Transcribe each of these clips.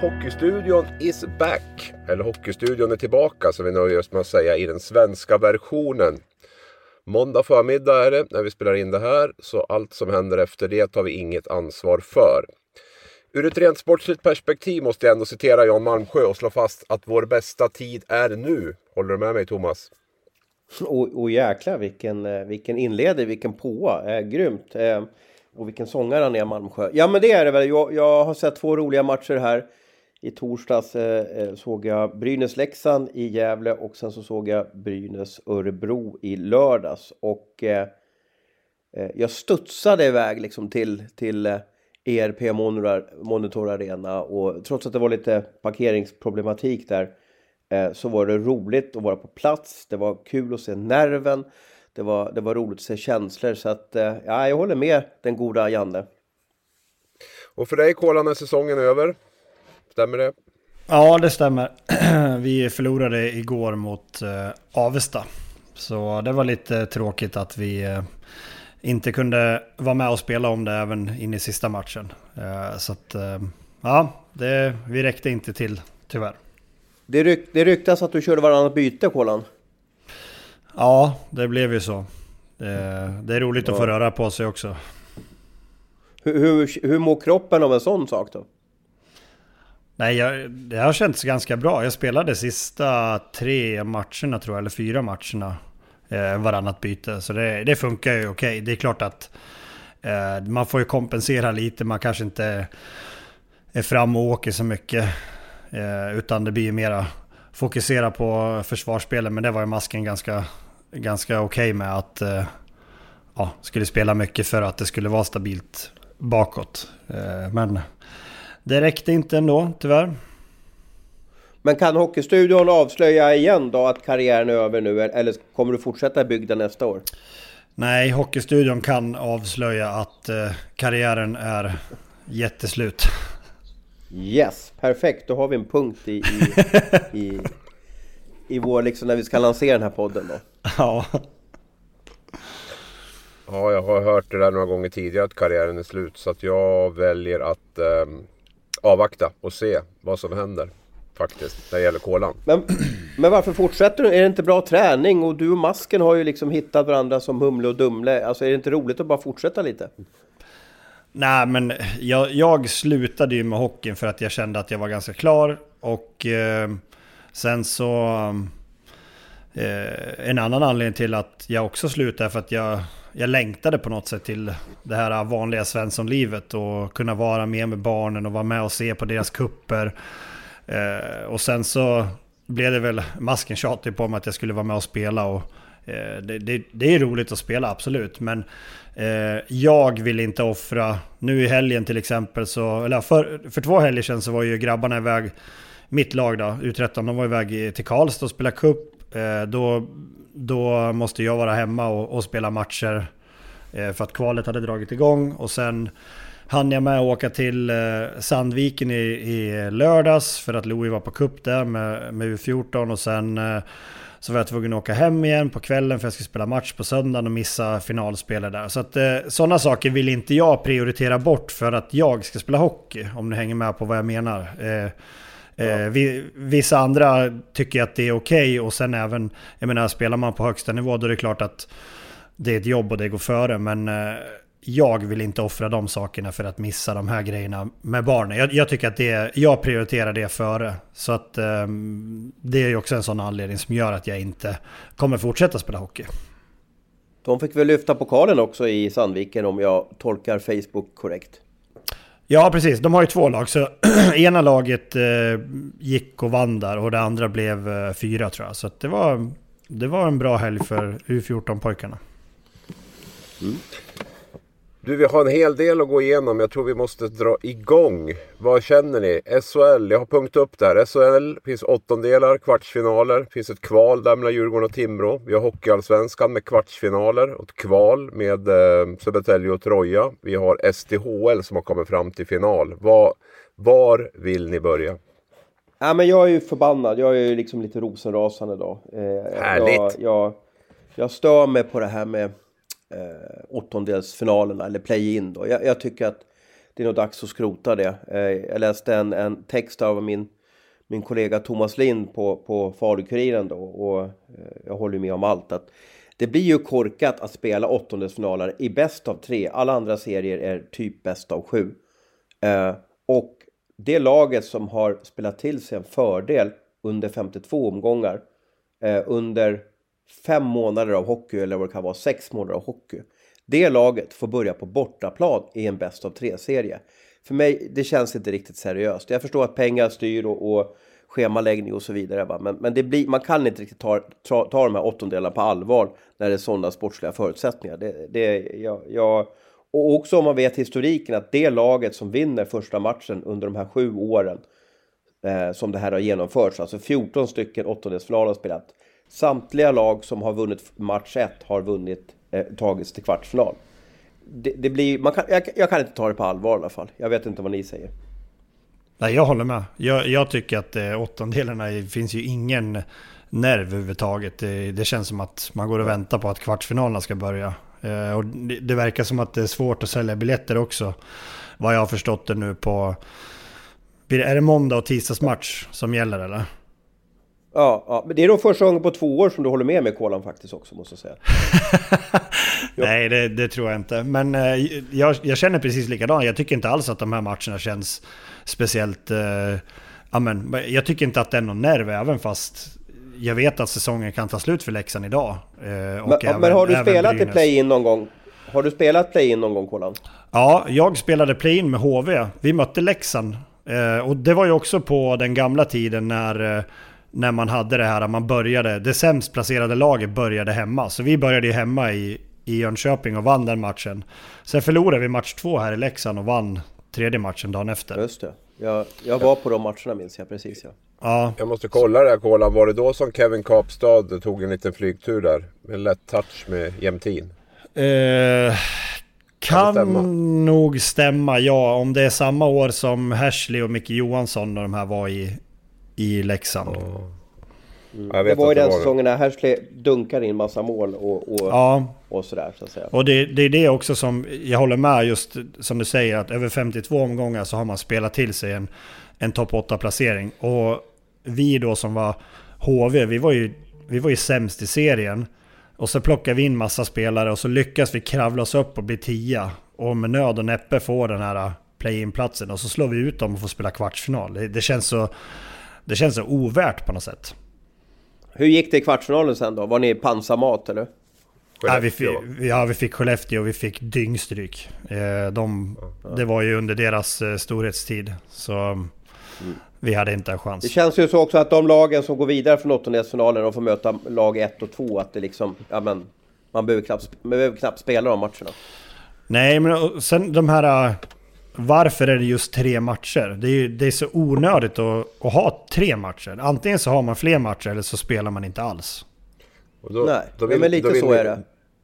Hockeystudion is back. Eller Hockeystudion är tillbaka som vi nöjer oss med att säga i den svenska versionen. Måndag förmiddag är det när vi spelar in det här. Så allt som händer efter det tar vi inget ansvar för. Ur ett rent sportsligt perspektiv måste jag ändå citera Jan Malmsjö och slå fast att vår bästa tid är nu. Håller du med mig Thomas? Och, och jäklar vilken, eh, vilken inledning, vilken påa. Eh, grymt. Eh, och vilken sångare han är, Malmsjö. Ja men det är det väl. Jag, jag har sett två roliga matcher här. I torsdags eh, eh, såg jag Brynäs-Leksand i Gävle och sen så såg jag Brynäs-Örebro i lördags. Och eh, eh jag studsade iväg liksom till, till eh, ERP Monitor Arena och trots att det var lite parkeringsproblematik där eh, så var det roligt att vara på plats. Det var kul att se nerven. Det var, det var roligt att se känslor så att ja, jag håller med den goda Janne. Och för dig Kolan är säsongen över. Stämmer det? Ja, det stämmer. Vi förlorade igår mot eh, Avesta. Så det var lite tråkigt att vi eh, inte kunde vara med och spela om det även in i sista matchen. Eh, så att, ja, det, vi räckte inte till tyvärr. Det, ryk, det ryktas att du körde varannat byte, Kolan. Ja, det blev ju så. Det, det är roligt ja. att få röra på sig också. Hur, hur, hur mår kroppen av en sån sak då? Nej, jag, det har känts ganska bra. Jag spelade sista tre matcherna tror jag, eller fyra matcherna eh, varannat byte. Så det, det funkar ju okej. Okay. Det är klart att eh, man får ju kompensera lite. Man kanske inte är fram och åker så mycket. Eh, utan det blir ju mera fokusera på försvarsspelet. Men det var ju masken ganska, ganska okej okay med att eh, ja, skulle spela mycket för att det skulle vara stabilt bakåt. Eh, men det räckte inte ändå, tyvärr. Men kan Hockeystudion avslöja igen då att karriären är över nu eller kommer du fortsätta bygden nästa år? Nej, Hockeystudion kan avslöja att eh, karriären är jätteslut. Yes, perfekt. Då har vi en punkt i, i, i, i vår, liksom när vi ska lansera den här podden då. Ja. Ja, jag har hört det där några gånger tidigare att karriären är slut. Så att jag väljer att eh, avvakta och se vad som händer faktiskt när det gäller kolan. Men, men varför fortsätter du? Är det inte bra träning? Och du och Masken har ju liksom hittat varandra som Humle och Dumle. Alltså är det inte roligt att bara fortsätta lite? Nej, men jag, jag slutade ju med hockeyn för att jag kände att jag var ganska klar. Och eh, sen så... Eh, en annan anledning till att jag också slutade är för att jag, jag längtade på något sätt till det här vanliga Svenssonlivet och kunna vara med med barnen och vara med och se på deras kupper. Eh, och sen så blev det väl masken tjatig på mig att jag skulle vara med och spela. Och, eh, det, det, det, är roligt att spela, absolut. Men eh, jag vill inte offra... Nu i helgen till exempel så... Eller för, för två helger sedan så var ju grabbarna iväg... Mitt lag då, U13, de var iväg till Karlstad och spelade cup. Eh, då, då måste jag vara hemma och, och spela matcher. Eh, för att kvalet hade dragit igång. Och sen hann jag med att åka till eh, Sandviken i, i lördags för att Louis var på cup där med, med U14 och sen eh, så var jag tvungen att åka hem igen på kvällen för jag skulle spela match på söndagen och missa finalspelet där. Så att eh, sådana saker vill inte jag prioritera bort för att jag ska spela hockey. Om ni hänger med på vad jag menar. Eh, Eh, vi, vissa andra tycker att det är okej okay och sen även, jag menar spelar man på högsta nivå då är det klart att det är ett jobb och det går före. Men eh, jag vill inte offra de sakerna för att missa de här grejerna med barnen. Jag, jag tycker att det, jag prioriterar det före. Så att um, det är ju också en sån anledning som gör att jag inte kommer fortsätta spela hockey. De fick väl lyfta pokalen också i Sandviken om jag tolkar Facebook korrekt? Ja, precis. De har ju två lag. Så ena laget eh, gick och vann där och det andra blev eh, fyra tror jag. Så det var det var en bra helg för U14-pojkarna. Mm. Du, vi har en hel del att gå igenom. Jag tror vi måste dra igång. Vad känner ni? SHL, jag har punktat upp där. SHL finns åttondelar, kvartsfinaler. finns ett kval där mellan Djurgården och Timrå. Vi har Hockeyallsvenskan med kvartsfinaler och ett kval med eh, Södertälje och Troja. Vi har SDHL som har kommit fram till final. Var, var vill ni börja? Ja, men jag är ju förbannad. Jag är ju liksom lite rosenrasande idag. Eh, Härligt! Jag, jag, jag stör mig på det här med eh, åttondelsfinalerna eller play-in då. Jag, jag, tycker att det är nog dags att skrota det. Eh, jag läste en, en text av min, min kollega Thomas Lind på, på Falukuriren då och eh, jag håller med om allt. att det blir ju korkat att spela åttondelsfinaler i bäst av tre. Alla andra serier är typ bäst av sju. Eh, och det laget som har spelat till sig en fördel under 52 omgångar eh, under fem månader av hockey eller vad det kan vara, sex månader av hockey. Det laget får börja på bortaplan i en bäst av tre-serie. För mig, det känns inte riktigt seriöst. Jag förstår att pengar styr och, och schemaläggning och så vidare. Va? Men, men det blir, man kan inte riktigt ta, ta, ta de här åttondelarna på allvar när det är sådana sportsliga förutsättningar. Det, det, jag, jag, och också om man vet historiken att det laget som vinner första matchen under de här sju åren eh, som det här har genomförts, alltså 14 stycken åttondelsfinaler har spelat, Samtliga lag som har vunnit match 1 har vunnit, eh, tagits till kvartsfinal. Det, det blir, man kan, jag, jag, kan inte ta det på allvar i alla fall. Jag vet inte vad ni säger. Nej, jag håller med. Jag, jag tycker att eh, åttondelarna finns ju ingen nerv överhuvudtaget. Det, det, känns som att man går och väntar på att kvartsfinalerna ska börja. Eh, och det, det, verkar som att det är svårt att sälja biljetter också. Vad jag har förstått det nu på... Är det måndag och tisdagsmatch som gäller eller? Ja, ja, men det är nog första gången på två år som du håller med mig Kolan faktiskt också måste jag säga. Nej, det, det, tror jag inte. Men eh, jag, jag, känner precis likadant. Jag tycker inte alls att de här matcherna känns speciellt... Eh, amen, jag tycker inte att det är någon nerv, även fast jag vet att säsongen kan ta slut för Leksand idag. Eh, men, även, men, har du spelat Brynäs. i play-in någon gång? Har du spelat play-in någon gång Kolan? Ja, jag spelade play-in med HV. Vi mötte Leksand. Eh, och det var ju också på den gamla tiden när eh, när man hade det här, man började, det sämst placerade laget började hemma. Så vi började ju hemma i, i Jönköping och vann den matchen. Sen förlorade vi match två här i Leksand och vann tredje matchen dagen efter. Just det. Jag, jag var på de matcherna minns jag precis ja. ja. Jag måste kolla det här Kolan. Var det då som Kevin Kapstad tog en liten flygtur där? Med en lätt touch med Jämtin? Eh, kan, kan nog stämma ja. Om det är samma år som Hersley och Micke Johansson och de här var i, i Leksand. Mm. det var ju den säsongen när Hersley dunkar in massa mål och, och, ja. och sådär så att säga. Och det, det, är det också som, jag håller med just som du säger att över 52 omgångar så har man spelat till sig en, en topp 8 placering. Och vi då som var HV, vi var ju, vi var ju sämst i serien. Och så plockar vi in massa spelare och så lyckas vi kravla oss upp och bli tia. Och med nöd och näppe få den här play-in-platsen. Och så slår vi ut dem och får spela kvartsfinal. Det, det känns så det känns så ovärt på något sätt. Hur gick det i kvartsfinalen sen då? Var ni pansarmat eller? Ja vi, fick, ja, vi fick Skellefteå och vi fick dyngstryk. Eh, de, det var ju under deras eh, storhetstid. Så mm. vi hade inte en chans. Det känns ju så också att de lagen som går vidare från åttondelsfinalen och får möta lag 1 och 2, att det liksom... Ja, men, man behöver knappt, man behöver knappt spela de matcherna. Nej, men sen de här varför är det just tre matcher? Det är, det är så onödigt att, att, ha tre matcher. Antingen så har man fler matcher eller så spelar man inte alls. Då, Nej, då vill, men lite så ni, är det.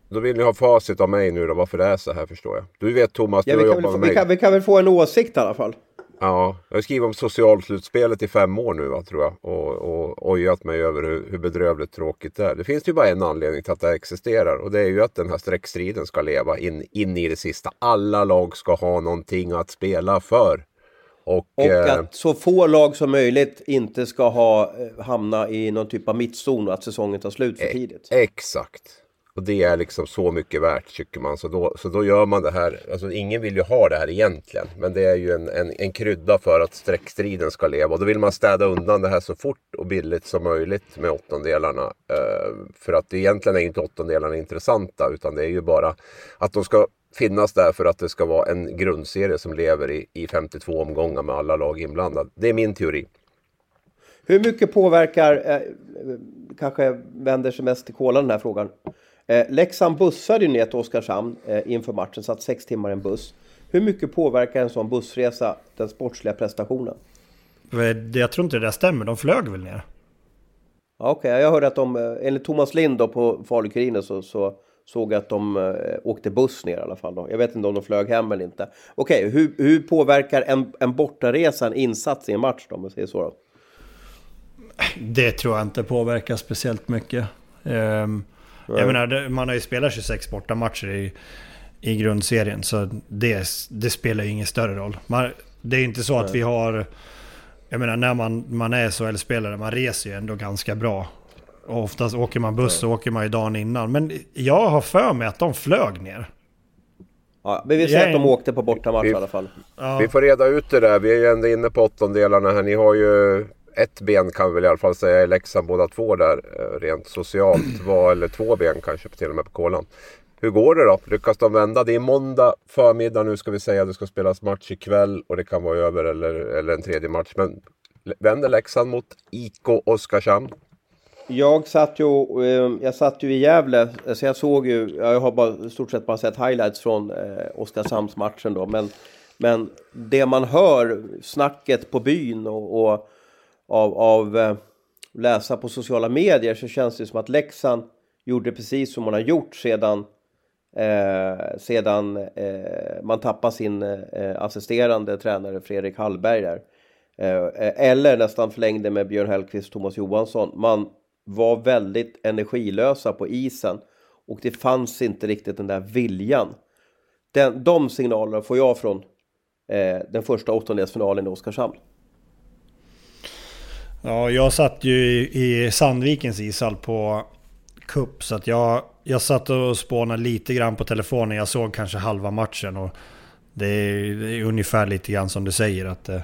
Då vill ni ha facit av mig nu då, varför det är så här förstår jag. Du vet Thomas, ja, du har jobbat med mig. Vi kan, vi kan väl få en åsikt i alla fall. Ja, jag har skrivit om socialslutspelet i fem år nu va, tror jag. Och, och ojat mig över hur, hur bedrövligt tråkigt det är. Det finns ju bara en anledning till att det existerar. Och det är ju att den här streckstriden ska leva in, in i det sista. Alla lag ska ha någonting att spela för. Och, och eh, att så få lag som möjligt inte ska ha, eh, hamna i någon typ av mittzon och att säsongen tar slut för tidigt. Exakt. Och det är liksom så mycket värt tycker man. Så då, så då gör man det här. Alltså ingen vill ju ha det här egentligen. Men det är ju en, en, en krydda för att streckstriden ska leva. Och då vill man städa undan det här så fort och billigt som möjligt med åttondelarna. Uh, för att egentligen är inte åttondelarna intressanta. Utan det är ju bara att de ska finnas där för att det ska vara en grundserie som lever i, i 52 omgångar med alla lag inblandade. Det är min teori. Hur mycket påverkar, eh, kanske vänder sig mest till Kola den här frågan. Eh, Leksand bussade ju ner till Oskarshamn eh, inför matchen, satt sex timmar i en buss. Hur mycket påverkar en sån bussresa den sportsliga prestationen? Jag tror inte det där stämmer, de flög väl ner? Okej, okay. jag hörde att de, eh, enligt Thomas Lind då på Falukurinen så, så såg jag att de eh, åkte buss ner i alla fall. Då. Jag vet inte om de flög hem eller inte. Okej, okay, hur, hur påverkar en, en bortaresa en insats i en match då, om man säger så? Då? Det tror jag inte påverkar speciellt mycket. Um, jag menar, man har ju spelat 26 bortamatcher i, i grundserien, så det, det spelar ju ingen större roll. Man, det är inte så att vi har... Jag menar, när man, man är SHL-spelare, man reser ju ändå ganska bra. Och oftast åker man buss så åker man ju dagen innan. Men jag har för mig att de flög ner. Ja, men vi säger att de åkte på bortamatch i alla fall. Ja. Vi får reda ut det där. Vi är ju ändå inne på åttondelarna här. Ni har ju ett ben kan vi väl i alla fall säga i Leksand båda två där. Eh, rent socialt. Var, eller två ben kanske till och med på kolan. Hur går det då? Lyckas de vända? Det är måndag förmiddag nu ska vi säga. Det ska spelas match ikväll och det kan vara över eller, eller en tredje match. Men vänder Leksand mot IK Oskarshamn? Jag satt ju, eh, jag satt ju i Gävle, så jag såg ju, jag har bara, stort sett bara sett highlights från eh, Oskarshamnsmatchen då, men, men det man hör, snacket på byn och, och av, av eh, läsa på sociala medier så känns det som att Leksand gjorde precis som man har gjort sedan eh, sedan eh, man tappade sin eh, assisterande tränare Fredrik Hallberg där. Eh, eller nästan förlängde med Björn Hellkvist och Thomas Johansson. Man var väldigt energilösa på isen och det fanns inte riktigt den där viljan. Den, de signalerna får jag från eh, den första åttondelsfinalen i Oskarshamn. Ja, jag satt ju i, i Sandvikens ishall på cup så att jag, jag satt och spånade lite grann på telefonen. Jag såg kanske halva matchen och det är, det är ungefär lite grann som du säger att det,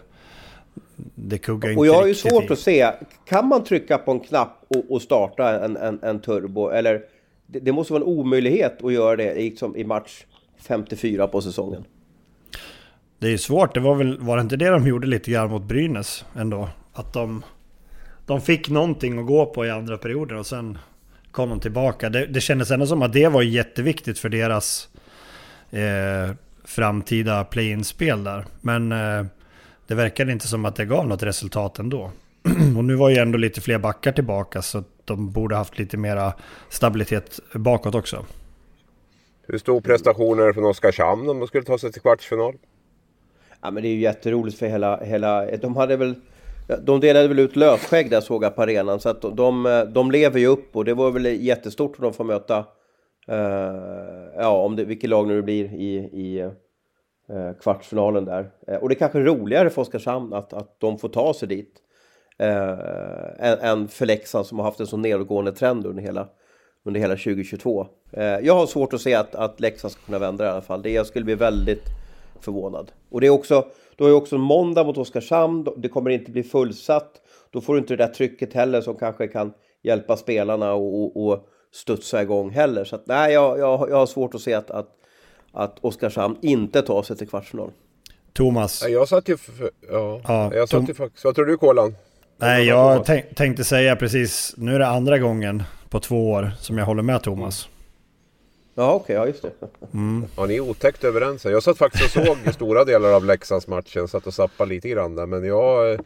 det kuggar inte Och jag har ju svårt i. att se, kan man trycka på en knapp och, och starta en, en, en, turbo? Eller det, det, måste vara en omöjlighet att göra det liksom i match 54 på säsongen. Det är ju svårt, det var väl, var det inte det de gjorde lite grann mot Brynäs ändå? Att de, de fick någonting att gå på i andra perioden och sen kom de tillbaka. Det, det kändes ändå som att det var jätteviktigt för deras eh, framtida play-in-spel där. Men eh, det verkade inte som att det gav något resultat ändå. Och nu var ju ändå lite fler backar tillbaka så de borde haft lite mera stabilitet bakåt också. Hur stor prestation är det från Oskarshamn om de skulle ta sig till kvartsfinal? Ja men det är ju jätteroligt för hela, hela de hade väl de delade väl ut lösskägg där såg jag på arenan så att de, de lever ju upp och det var väl jättestort att de får möta eh, ja om det, vilket lag nu det blir i, i eh, kvartsfinalen där. Eh, och det är kanske roligare för Oskarshamn att, att de får ta sig dit eh, än, för Leksand som har haft en så nedåtgående trend under hela, under hela 2022. Eh, jag har svårt att se att, att Leksand ska kunna vända det i alla fall. Det, jag skulle bli väldigt förvånad. Och det är också, då är också måndag mot Oskarshamn, det kommer inte bli fullsatt. Då får du inte det där trycket heller som kanske kan hjälpa spelarna och, och, och studsa igång heller. Så att, nej, jag, jag, jag har svårt att se att, att att Oskarshamn inte tar sig till kvartsfinal. Thomas. Jag satt ju... För, ja, ja, jag satt ju faktiskt... Vad tror du Kolan? Nej, jag tänk, tänkte säga precis... Nu är det andra gången på två år som jag håller med Thomas. Ja, okej, okay, ja just det. Mm. Ja, ni är otäckt överens. Jag satt faktiskt och såg stora delar av Leksandsmatchen. Satt och zappade lite grann där. Men jag...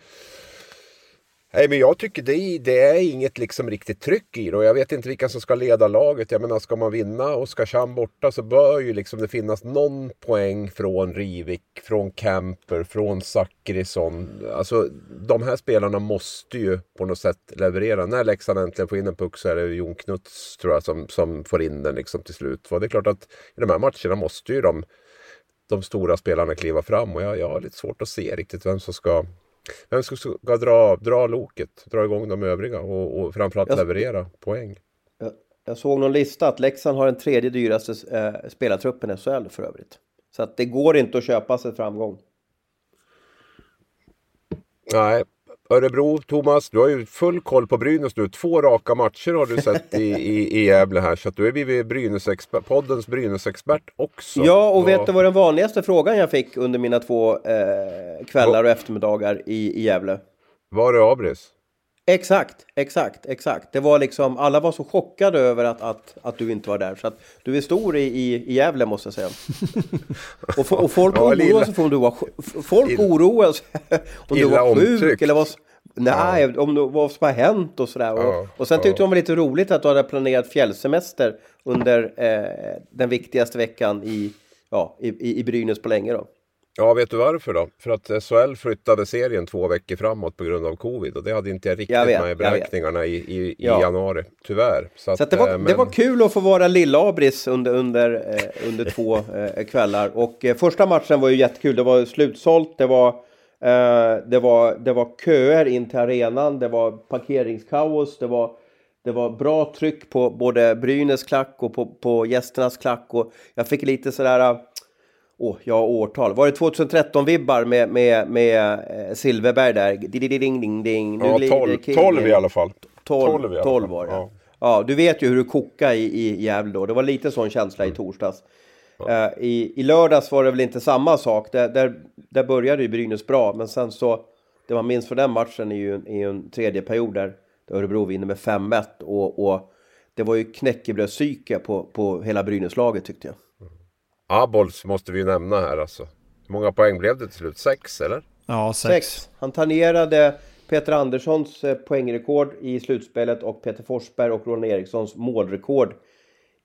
Nej, men jag tycker det, det är inget liksom riktigt tryck i det. Och jag vet inte vilka som ska leda laget. Jag menar, ska man vinna Oskarshamn borta så bör ju liksom det finnas någon poäng från Rivik, från Camper, från Zachrisson. Alltså, de här spelarna måste ju på något sätt leverera. När Leksand äntligen får in en puck så är det Jon Knuts, tror jag, som, som får in den liksom till slut. Och det är klart att i de här matcherna måste ju de, de stora spelarna kliva fram. Och jag, jag har lite svårt att se riktigt vem som ska vem ska, ska dra, dra loket, dra igång de övriga och, och framförallt jag, leverera poäng? Jag, jag, såg någon lista att Leksand har den tredje dyraste eh, spelartruppen i SHL för övrigt. Så att det går inte att köpa sig framgång. Nej, Örebro, Thomas, du har ju full koll på Brynäs nu. Två raka matcher har du sett i, i, i Gävle här. Så att du är blivit Brynäs poddens Brynäs-expert också. Ja, och vet du vad den vanligaste frågan jag fick under mina två eh, kvällar och eftermiddagar i, i Gävle? Var är Abris? Exakt, exakt, exakt. Det var liksom, alla var så chockade över att, att, att du inte var där. Så att du är stor i, i, i Gävle måste jag säga. och, och folk Ja, oroar sig för om du var Folk oroar sig om du var sjuk omtyckt. eller vad, nej, om det, vad som har hänt och sådär. Och, Ja, och sen tyckte ja. de var lite roligt att du hade planerat fjällsemester under eh, den viktigaste veckan i, ja, i, i, Brynäs på länge då. Ja, vet du varför då? För att SHL flyttade serien två veckor framåt på grund av covid och det hade inte jag riktigt Jag vet, med i beräkningarna i, i, i Ja. januari, tyvärr. Så att det, var, eh, det men- var kul att få vara lill-Abris under, under, eh, under två eh, kvällar. Och eh, första matchen var ju jättekul. Det var slutsålt, det var, det var, det var köer in till arenan, det var parkeringskaos, det var, det var bra tryck på både Brynäs klack och på, på gästernas klack. Och jag fick lite sådär... eh, Åh, jag har årtal. Var det 2013-vibbar med, med, med eh, Silverberg där? Ding, ding, ding. Nu Ja, glider 12, kingen. 12 i alla fall. 12, 12 i alla 12 fall, var det. ja. Ja. du vet ju hur det kokade i, i Gävle då. Det var lite sån känsla i torsdags. Eh, i, I lördags var det väl inte samma sak. Där, där, där började ju Brynäs bra, men sen så... Det man minns för den matchen är ju, är ju en tredje period där, Örebro vinner med 5-1. Och, och det var ju knäckebrödspsyke på, på hela Brynäslaget tyckte jag. Abols måste vi ju nämna här alltså. Hur många poäng blev det till slut? Sex eller? Ja, sex. Sex. Han tangerade Peter Anderssons eh, poängrekord i slutspelet och Peter Forsberg och Ronny Erikssons målrekord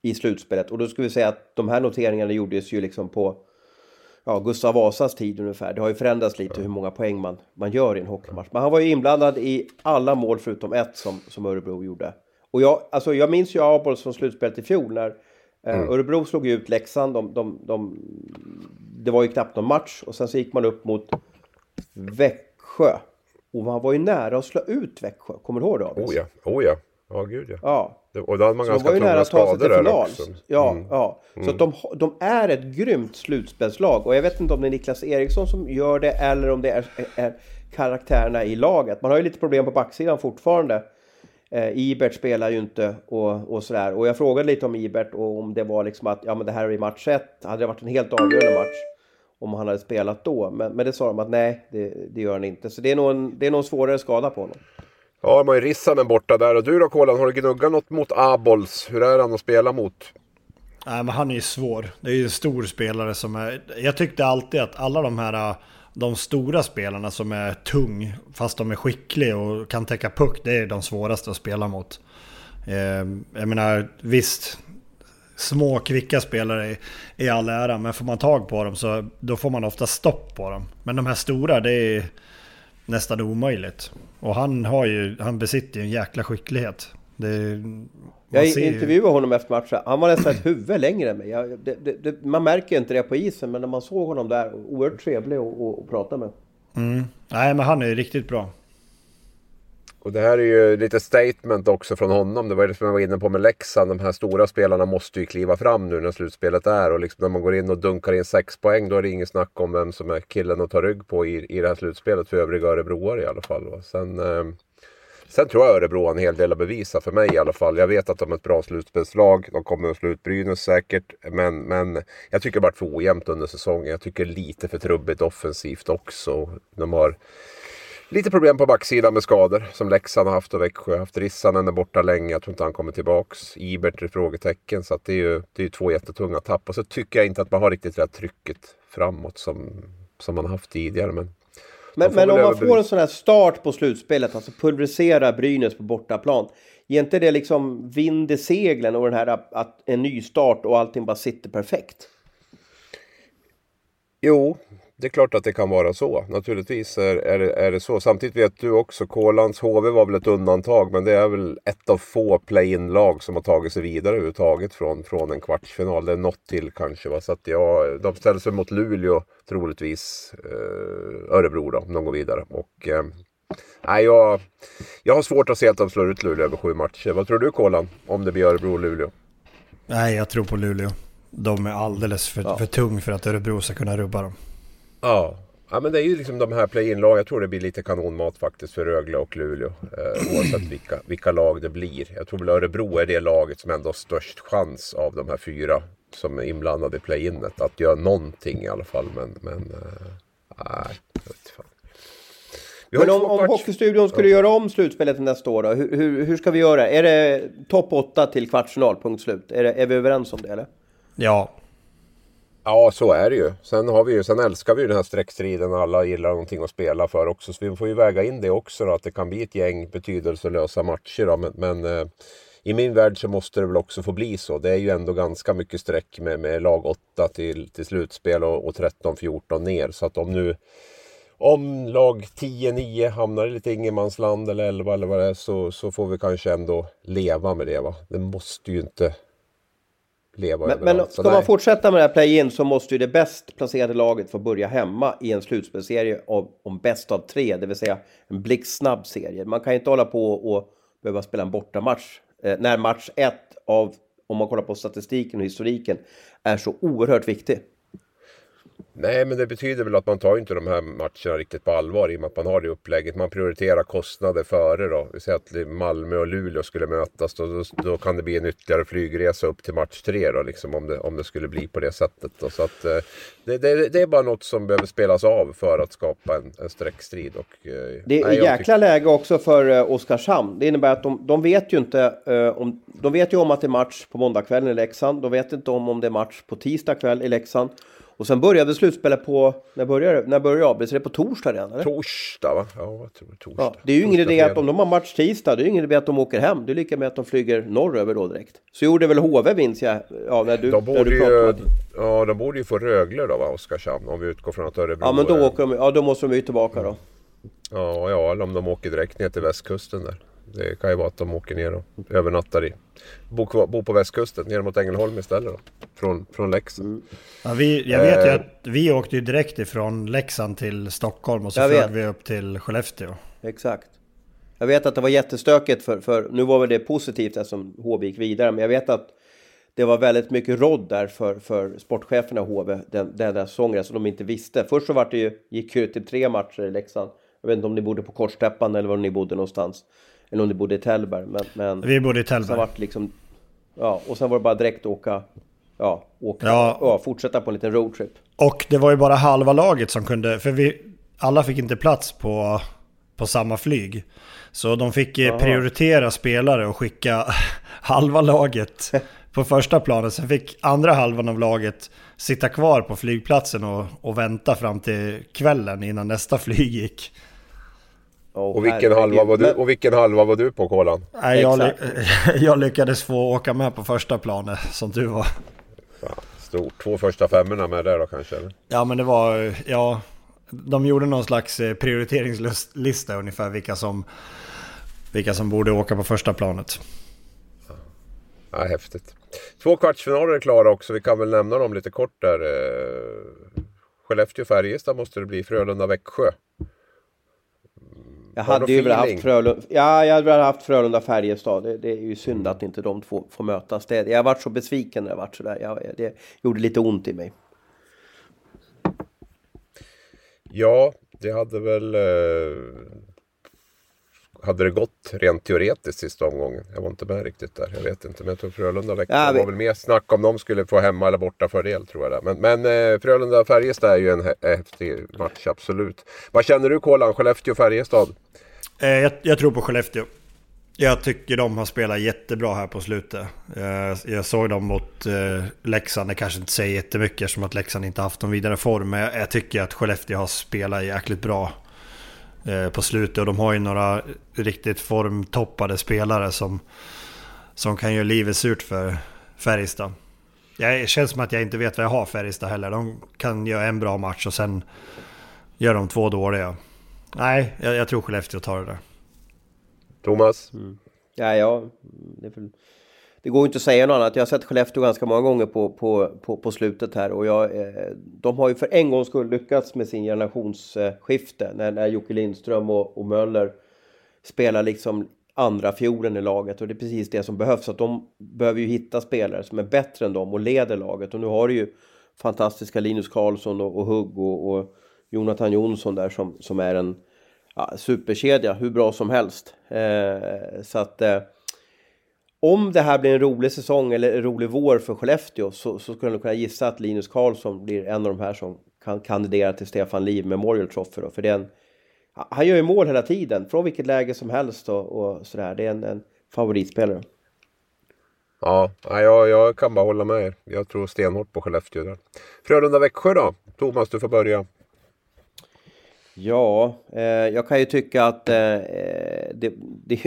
i slutspelet. Och då ska vi säga att de här noteringarna gjordes ju liksom på ja, Gustav Vasas tid ungefär. Det har ju förändrats lite hur många poäng man, man gör i en hockeymatch. Men han var ju inblandad i alla mål förutom ett som, som Örebro gjorde. Och jag, alltså jag minns ju Abols från slutspelet i fjol när eh, Örebro slog ut Leksand. De, de, de, det var ju knappt någon match och sen så gick man upp mot Växjö. Och man var ju nära att slå ut Växjö. Kommer du ihåg det? Abis? Oh ja, oh ja. Ja, gud ja. Ja. Och då hade man Så ganska nära tunga att ta sig till skador där också. Ja, Mm. ja. Så att de, de är ett grymt slutspelslag. Och jag vet inte om det är Niklas Eriksson som gör det eller om det är, är karaktärerna i laget. Man har ju lite problem på backsidan fortfarande. Eh, Ibert spelar ju inte och, och sådär. Och jag frågade lite om Ibert och om det var liksom att ja men det här är i match ett. Hade det varit en helt avgörande match om han hade spelat då. Men, men det sa de att nej, det, det gör han inte. Så det är nog en, det är nog en svårare skada på honom. Ja, de har ju Rissanen borta där. Och du då Kolan, har du gnuggat något mot Abols? Hur är han att spela mot? Nej, men han är ju svår. Det är ju en stor spelare som är... Jag tyckte alltid att alla de här... De stora spelarna som är tung, fast de är skickliga och kan täcka puck, det är de svåraste att spela mot. Eh, jag menar, visst, små kvicka spelare i är all ära, men får man tag på dem så då får man ofta stopp på dem. Men de här stora, det är nästan omöjligt. Och han har ju, han besitter ju en jäkla skicklighet. Det, Jag ser ju- intervjuade honom efter matchen. Han var nästan ett huvud längre än mig. Jag, det, det, man märker ju inte det på isen, men när man såg honom där, oerhört trevlig att att- att prata med. Mm. Nej, men han är ju riktigt bra. Och det här är ju lite statement också från honom. Det var ju det som jag var inne på med Leksand. De här stora spelarna måste ju kliva fram nu när slutspelet är. Och liksom när man går in och dunkar in sex poäng då är det inget snack om vem som är killen att ta rygg på i, i det här slutspelet för övriga örebroare i alla fall. Va? Sen, eh, sen tror jag Örebro har en hel del att bevisa för mig i alla fall. Jag vet att de är ett bra slutspelslag. De kommer att slå ut Brynäs säkert. Men, men jag tycker det har varit för ojämnt under säsongen. Jag tycker lite för trubbigt offensivt också. De har Lite problem på backsidan med skador som Leksand har haft och Växjö har haft. Rissanen är borta länge, jag tror inte han kommer tillbaks. Ibert är frågetecken så det är ju det är två jättetunga tapp. Och så tycker jag inte att man har riktigt det här trycket framåt som, som man haft tidigare. Men, Men, men om man får en sån här start på slutspelet, alltså pulverisera Brynäs på bortaplan. Ger inte det liksom vind i seglen och den här att en ny start och allting bara sitter perfekt? Jo, det är klart att det kan vara så. Naturligtvis är, är, det- är det så. Samtidigt vet du också, Kålands HV var väl ett undantag. Men det är väl ett av få play-in-lag som har tagit sig vidare överhuvudtaget från, från en kvartsfinal. Det är något till kanske. Va? Så att ja, de ställer sig mot Luleå troligtvis. Eh, Örebro då, om de går vidare. Och, eh, nej, jag, jag har svårt att se att de slår ut Luleå över sju matcher. Vad tror du Kolan? Om det blir Örebro och Luleå? Nej, jag tror på Luleå. De är alldeles för, för tung för att Örebro ska kunna rubba dem. Ja. Ja men det är ju liksom de här play-in-lagen. Jag tror det blir lite kanonmat faktiskt för Rögle och Luleå. Eh, oavsett vilka, vilka lag det blir. Jag tror väl Örebro är det laget som ändå har störst chans av de här fyra som är inblandade i play-inet. Att göra någonting i alla fall. Men, men eh, nej, jag vet fan. Men om, om Hockeystudion skulle göra om slutspelet nästa år då, hur, hur, hur ska vi göra? Är det topp 8 till kvartsfinal, punkt slut? Är, det, är vi överens om det eller? Ja. Ja, så är det ju. Sen, har vi ju, sen älskar vi ju den här streckstriden och alla gillar någonting att spela för också. Så vi får ju väga in det också då, att det kan bli ett gäng betydelselösa matcher. Då. Men, men eh, i min värld så måste det väl också få bli så. Det är ju ändå ganska mycket streck med, med lag 8 till, till slutspel och, och 13-14 ner. Så att om nu om lag 10-9 hamnar i lite ingenmansland eller 11 eller vad det är så, så får vi kanske ändå leva med det. Va? Det måste ju inte leva Men, men ska man fortsätta med det här play-in så måste ju det bäst placerade laget få börja hemma i en slutspelserie av, om bäst av tre, det vill säga en blixtsnabb serie. Man kan ju inte hålla på och behöva spela en bortamatch eh, när match 1 av, om man kollar på statistiken och historiken, är så oerhört viktig. Nej, men det betyder väl att man tar inte de här matcherna riktigt på allvar i och med att man har det upplägget. Man prioriterar kostnader före då. Vi säger att Malmö och Luleå skulle mötas. Då, då, då kan det bli en ytterligare flygresa upp till match tre då, liksom, om, det, om det skulle bli på det sättet. Då. Så att, eh, det, det, det, är bara något som behöver spelas av för att skapa en, en streckstrid. Och, eh, det är nej, jäkla läge också för eh, Oskarshamn. Det innebär att de, de vet ju inte eh, om... De vet ju om att det är match på måndagskvällen i Leksand. De vet inte om, om det är match på tisdag kväll i Leksand. Och sen började slutspelet på, när började När började avbryts? det på torsdag redan? Eller? Torsdag va? Ja, jag tror torsdag. Ja, det är ju ingen idé att om de har match tisdag, det är ju ingen idé att de åker hem. Det är lika med att de flyger norröver då direkt. Så gjorde väl HV vinst ja, ja när du, de borde när du ju, Ja, de borde ju få Rögle då va, Oskarshamn, om vi utgår från att Örebro... Ja, men då, åker de, ja, då måste de ju tillbaka då. Ja, ja, eller om de åker direkt ner till västkusten där. Det kan ju vara att de åker ner och övernattar i. Bo, bo på västkusten, ner mot Ängelholm istället då. Från, från Leksand. Mm. Ja, vi, jag vet ju eh. att vi åkte ju direkt ifrån Leksand till Stockholm och så flög vi upp till Skellefteå. Exakt. Jag vet att det var jättestökigt för, för nu var väl det positivt eftersom HV gick vidare. Men jag vet att det var väldigt mycket råd där för, för sportcheferna i HV den, den där säsongen som de inte visste. Först så var det ju, gick det till tre matcher i Leksand. Jag vet inte om ni bodde på Korstäppan eller var ni bodde någonstans. Eller om ni bodde i Tällberg. Men, men vi bodde i Tällberg. Vart liksom, ja, och sen var det bara direkt åka, ja, åka, ja. ja, fortsätta på en liten roadtrip. Och det var ju bara halva laget som kunde, för vi, alla fick inte plats på, på samma flyg. Så de fick Aha. prioritera spelare och skicka halva laget på första planet. Sen fick andra halvan av laget sitta kvar på flygplatsen och, och vänta fram till kvällen innan nästa flyg gick. Oh, och, vilken halva var du, och vilken halva var du på Kolan? Nej, jag, jag lyckades få åka med på första planet som du var. Ja, stort. Två första femmorna med där då kanske? Eller? Ja men det var, ja. De gjorde någon slags eh, prioriteringslista ungefär vilka som, vilka som borde åka på första planet. Ja, häftigt. Två kvartsfinaler är klara också. Vi kan väl nämna dem lite kort där. Eh, Skellefteå-Färjestad måste det bli. Frölunda-Växjö. Jag hade ju velat haft Frölunda, ja, jag hade haft Frölunda Färjestad. Det, det, är ju synd att inte de två får mötas. Det, jag varit så besviken när det varit sådär. Jag, det gjorde lite ont i mig. Ja, det hade väl... Eh, hade det gått rent teoretiskt sista omgången? Jag var inte med riktigt där. Jag vet inte. Men jag tror Frölunda Växjö ja, vi... var väl mer snack om de skulle få hemma eller borta fördel tror jag. Där. Men, men eh, Frölunda-Färjestad är ju en häftig match, absolut. Vad känner du Kolan? Skellefteå-Färjestad? Eh, jag, jag, tror på Skellefteå. Jag tycker de har spelat jättebra här på slutet. Eh, jag såg dem mot eh, Leksand. Det kanske inte säger jättemycket som att Leksand inte haft någon vidare form. Men jag tycker att Skellefteå har spelat jäkligt bra på slutet. Och de har ju några riktigt formtoppade spelare som, som kan göra livet surt för Färjestad. Det känns som att jag inte vet vad jag har Färjestad heller. De kan göra en bra match och sen gör de två dåliga. Nej, jag, jag tror Skellefteå tar det där. Thomas? Mm. Ja, ja. Det, för, det går inte att säga något annat. Jag har sett Skellefteå ganska många gånger på, på, på, på slutet här. Och jag, eh, de har ju för en gångs skull lyckats med sin generationsskifte. När, när Jocke Lindström och, och Möller spelar liksom andra fiolen i laget. Och det är precis det som behövs. Att de behöver ju hitta spelare som är bättre än dem och leder laget. Och nu har du ju fantastiska Linus Karlsson och, och Hugg och, och Jonathan Jonsson där som, som är en ja, superkedja, hur bra som helst. Eh, så att eh, om det här blir en rolig säsong eller en rolig vår för Skellefteå så, så skulle jag kunna gissa att Linus Karlsson blir en av de här som kan kandidera till Stefan Liv Memorial Trophy. Då, för det är en han gör ju mål hela tiden, från vilket läge som helst och, och sådär. Det är en, en favoritspelare. Ja, jag, jag kan bara hålla med er. Jag tror stenhårt på Skellefteå där. Frölunda-Växjö då? Thomas, du får börja. Ja, eh, jag kan ju tycka att eh, eh, det, det,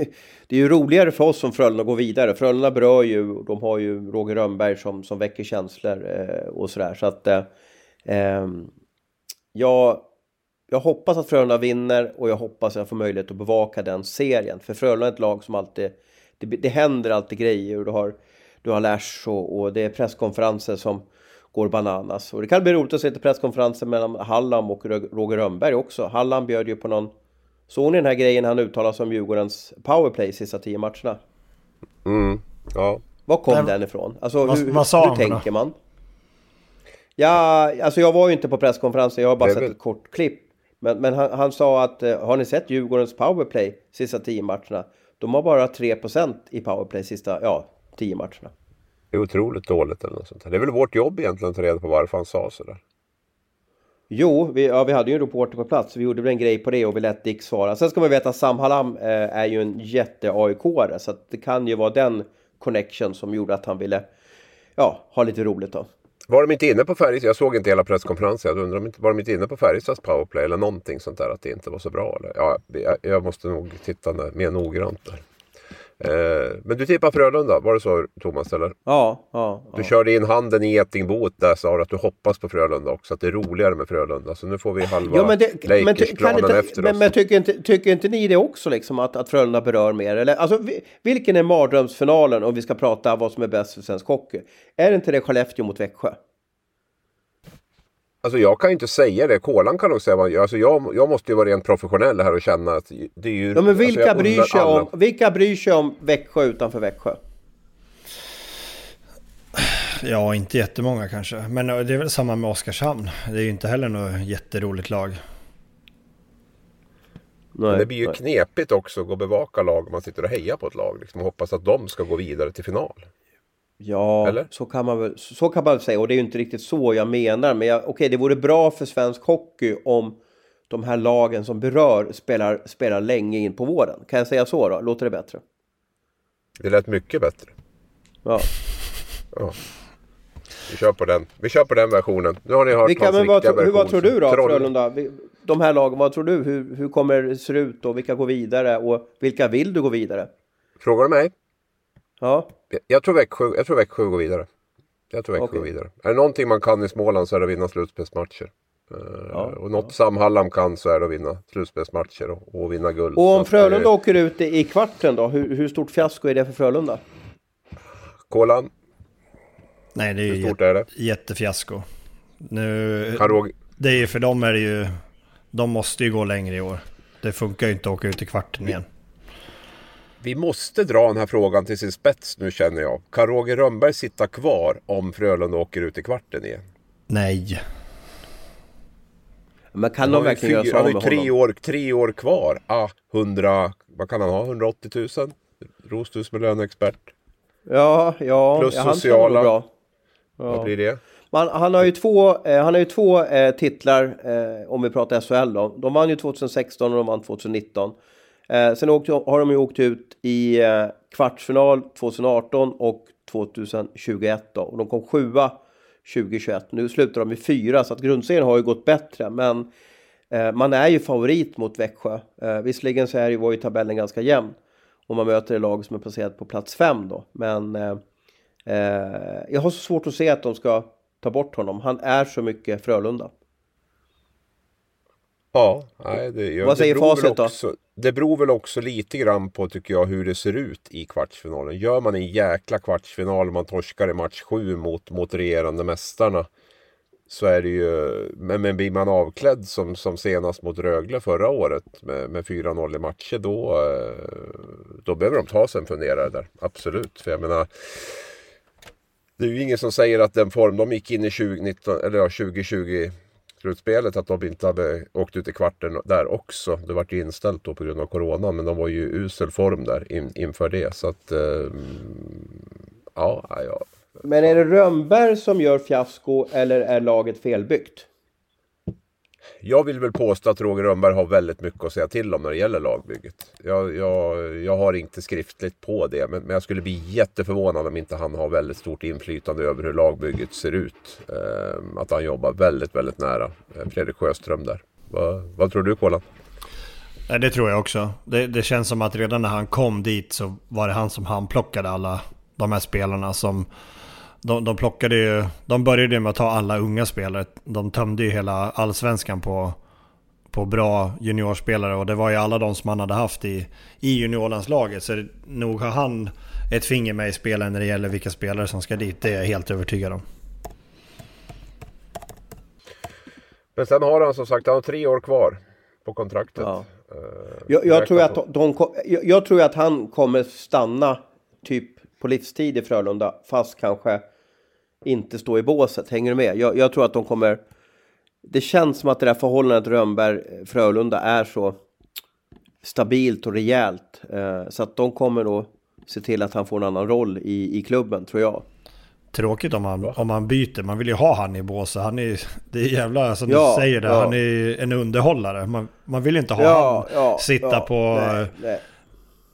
det, är ju roligare för oss som Frölunda går vidare. Frölunda berör ju, de har ju Roger Rönnberg som, som väcker känslor eh, och sådär. Så att eh, eh jag, jag hoppas att Frölunda vinner och jag hoppas att jag får möjlighet att bevaka den serien. För Frölunda är ett lag som alltid, det, det händer alltid grejer. Du har, du har Lash och, och det är presskonferenser som går bananas. Och det kan bli roligt att se till presskonferensen mellan Hallam och Roger Rönnberg också. Hallam bjöd ju på någon... Såg ni den här grejen han uttalade sig om Djurgårdens powerplay sista tio matcherna? Mm, ja. Var kom Nej, den ifrån? Alltså vad, hur, vad sa hur tänker då? man? Ja, alltså jag var ju inte på presskonferensen, jag har bara sett ett kort klipp. Men, men han, han, sa att, eh, har ni sett Djurgårdens powerplay sista tio matcherna? De har bara 3% i powerplay sista, ja, tio matcherna. Det är otroligt dåligt eller något sånt. Det är väl vårt jobb egentligen att ta reda på varför han sa sådär. Jo, vi, ja, vi hade ju en reporter på plats. Vi gjorde väl en grej på det och vi lät Dick svara. Sen ska man veta att Sam Hallam eh, är ju en jätte-AIK-are. Så att det kan ju vara den connection som gjorde att han ville ja, ha lite roligt då. Var de inte inne på Färjestad? Jag såg inte hela presskonferensen. Jag undrar om inte, var de inte inne på Färjestads powerplay eller någonting sånt där? Att det inte var så bra? Eller? Ja, jag, jag måste nog titta mer noggrant där. Eh, men du tippar Frölunda, var det så Thomas? Eller? Ja, ja, Du körde in handen i getingbot där sa du att du hoppas på Frölunda också. Att det är roligare med Frölunda. Så nu får vi halva ja, men det, men, inte, efter men, oss. Men tycker inte, tycker inte ni det också liksom att, att Frölunda berör mer? Eller, alltså, vilken är mardrömsfinalen om vi ska prata vad som är bäst för svensk hockey? Är det inte det Skellefteå mot Växjö? Alltså jag kan ju inte säga det. Kolan kan nog säga vad alltså jag, jag måste ju vara rent professionell här och känna att det är ju... Ja, men vilka, alltså bryr sig om, vilka bryr sig om Växjö utanför Växjö? Ja, inte jättemånga kanske. Men det är väl samma med Oskarshamn. Det är ju inte heller något jätteroligt lag. Nej, det blir ju nej. knepigt också att gå och bevaka lag om man sitter och hejar på ett lag. Liksom, och hoppas att de ska gå vidare till final. Ja, Eller? Så, kan man väl, så kan man väl säga. Och det är ju inte riktigt så jag menar. Men okej, okay, det vore bra för svensk hockey om de här lagen som berör spelar, spelar länge in på våren. Kan jag säga så då? Låter det bättre? Det lät mycket bättre. Ja. ja. Vi kör på den. Vi kör på den versionen. Nu har ni hört vilka, men vad, version. Hur, vad tror du då, Troll... Frölunda? De här lagen, vad tror du? Hur, hur kommer det se ut och vilka går vidare? Och vilka vill du gå vidare? Frågar du mig? Ja. Jag tror Växjö, jag tror Växjö går vidare. Jag tror Växjö okay. går vidare. Är det någonting man kan i Småland så är det att vinna slutspelsmatcher. Eh, ja, och något ja. Sam Hallam kan så är det att vinna slutspelsmatcher och, och vinna guld. Och om Frölunda det... åker ut i kvarten då? Hur, hur stort fiasko är det för Frölunda? Kolan? Nej, det är ju jätte, är det? jättefiasko. Nu, det är för dem är det ju... De måste ju gå längre i år. Det funkar ju inte att åka ut i kvarten igen. Vi måste dra den här frågan till sin spets nu känner jag. Kan Roger Rönnberg sitta kvar om Frölunda åker ut i kvarten igen? Nej. Men kan de verkligen göra så Han har ju tre år, tre år kvar. Ah, 100, vad kan han ha? 180 000? Rostus med löneexpert. Ja, ja. Plus ja, sociala. Bra. Ja. Vad blir det? Man, han har ju två, eh, han har ju två eh, titlar eh, om vi pratar SHL då. De vann ju 2016 och de vann 2019. Eh, sen åkte, har de ju åkt ut i eh, kvartsfinal 2018 och 2021 då. Och de kom sjua 2021. Nu slutar de i fyra så att grundserien har ju gått bättre. Men eh, man är ju favorit mot Växjö. Eh, visserligen så är ju, var ju tabellen ganska jämn. Och man möter ett lag som är placerat på plats fem då. Men eh, eh, jag har så svårt att se att de ska ta bort honom. Han är så mycket Frölunda. Ja, nej, det, jag, Vad säger facit då? Det beror väl också lite grann på tycker jag hur det ser ut i kvartsfinalen. Gör man en jäkla kvartsfinal och man torskar i match sju mot, mot regerande mästarna. Så är det ju, men, men blir man avklädd som, som senast mot Rögle förra året med, med 4-0 i matcher då, eh, då behöver de ta sig en funderare där. Absolut, för jag menar det är ju ingen som säger att den form de gick in i 2019, eller ja, 2020 slutspelet att de inte hade åkt ut i kvarten där också. Det var ju inställt då på grund av Corona men de var ju i usel form där in, inför det. Så att, eh, ja, ja. Men är det Rönnberg som gör fiasko eller är laget felbyggt? Jag vill väl påstå att Roger Rönnberg har väldigt mycket att säga till om när det gäller lagbygget. Jag, jag, jag har inte skriftligt på det, men, men, jag skulle bli jätteförvånad om inte han har väldigt stort inflytande över hur lagbygget ser ut. Eh, att han jobbar väldigt, väldigt nära eh, Fredrik Sjöström där. Va, vad tror du Kolan? Det tror jag också. Det, det, känns som att redan när han kom dit så var det han som handplockade alla de här spelarna som... De, de plockade ju... De började med att ta alla unga spelare. De tömde ju hela allsvenskan på, på bra juniorspelare och det var ju alla de som han hade haft i, i juniorlandslaget. Så nog har han ett finger med i spelen när det gäller vilka spelare som ska dit. Det är jag helt övertygad om. Men sen har han som sagt han har tre år kvar på kontraktet. Ja. Uh, jag, jag tror att de, jag, jag, tror att han kommer stanna typ på livstid i Frölunda fast kanske inte stå i båset. Hänger du med? Jag, jag tror att de kommer... Det känns som att det där förhållandet Rönnberg-Frölunda är så stabilt och rejält. Uh, så att de kommer då se till att han får en annan roll i, i klubben, tror jag. Tråkigt om man, om man byter. Man vill ju ha han i båset. Han är, det är jävla, som ja, du säger det, ja. han är en underhållare. Man, man vill inte ha ja, han sitta på... Nej, nej.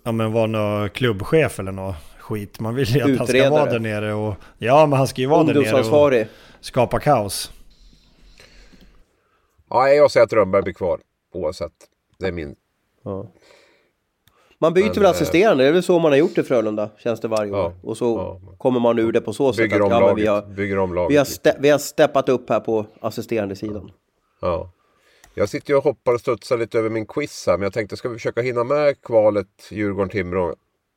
Ja men vara någon klubbchef eller något skit. Man vill ju att Utredare. han ska vara där nere och... Ja men han ska ju vara där nere och skapa kaos. Ja, jag säger att Rönnberg blir kvar oavsett. Det är min. Ja. Man byter Men, väl eh, assisterande, det är väl så man har gjort i Frölunda, känns det varje år. Ja, och så ja. kommer man ur det på så sätt att ja, vi har, bygger om laget. Vi har, ste, vi har steppat upp här på assisterande sidan. Ja. Jag sitter ju och hoppar och studsar lite över min quiz här, men jag tänkte ska vi försöka hinna med kvalet Djurgården-Timrå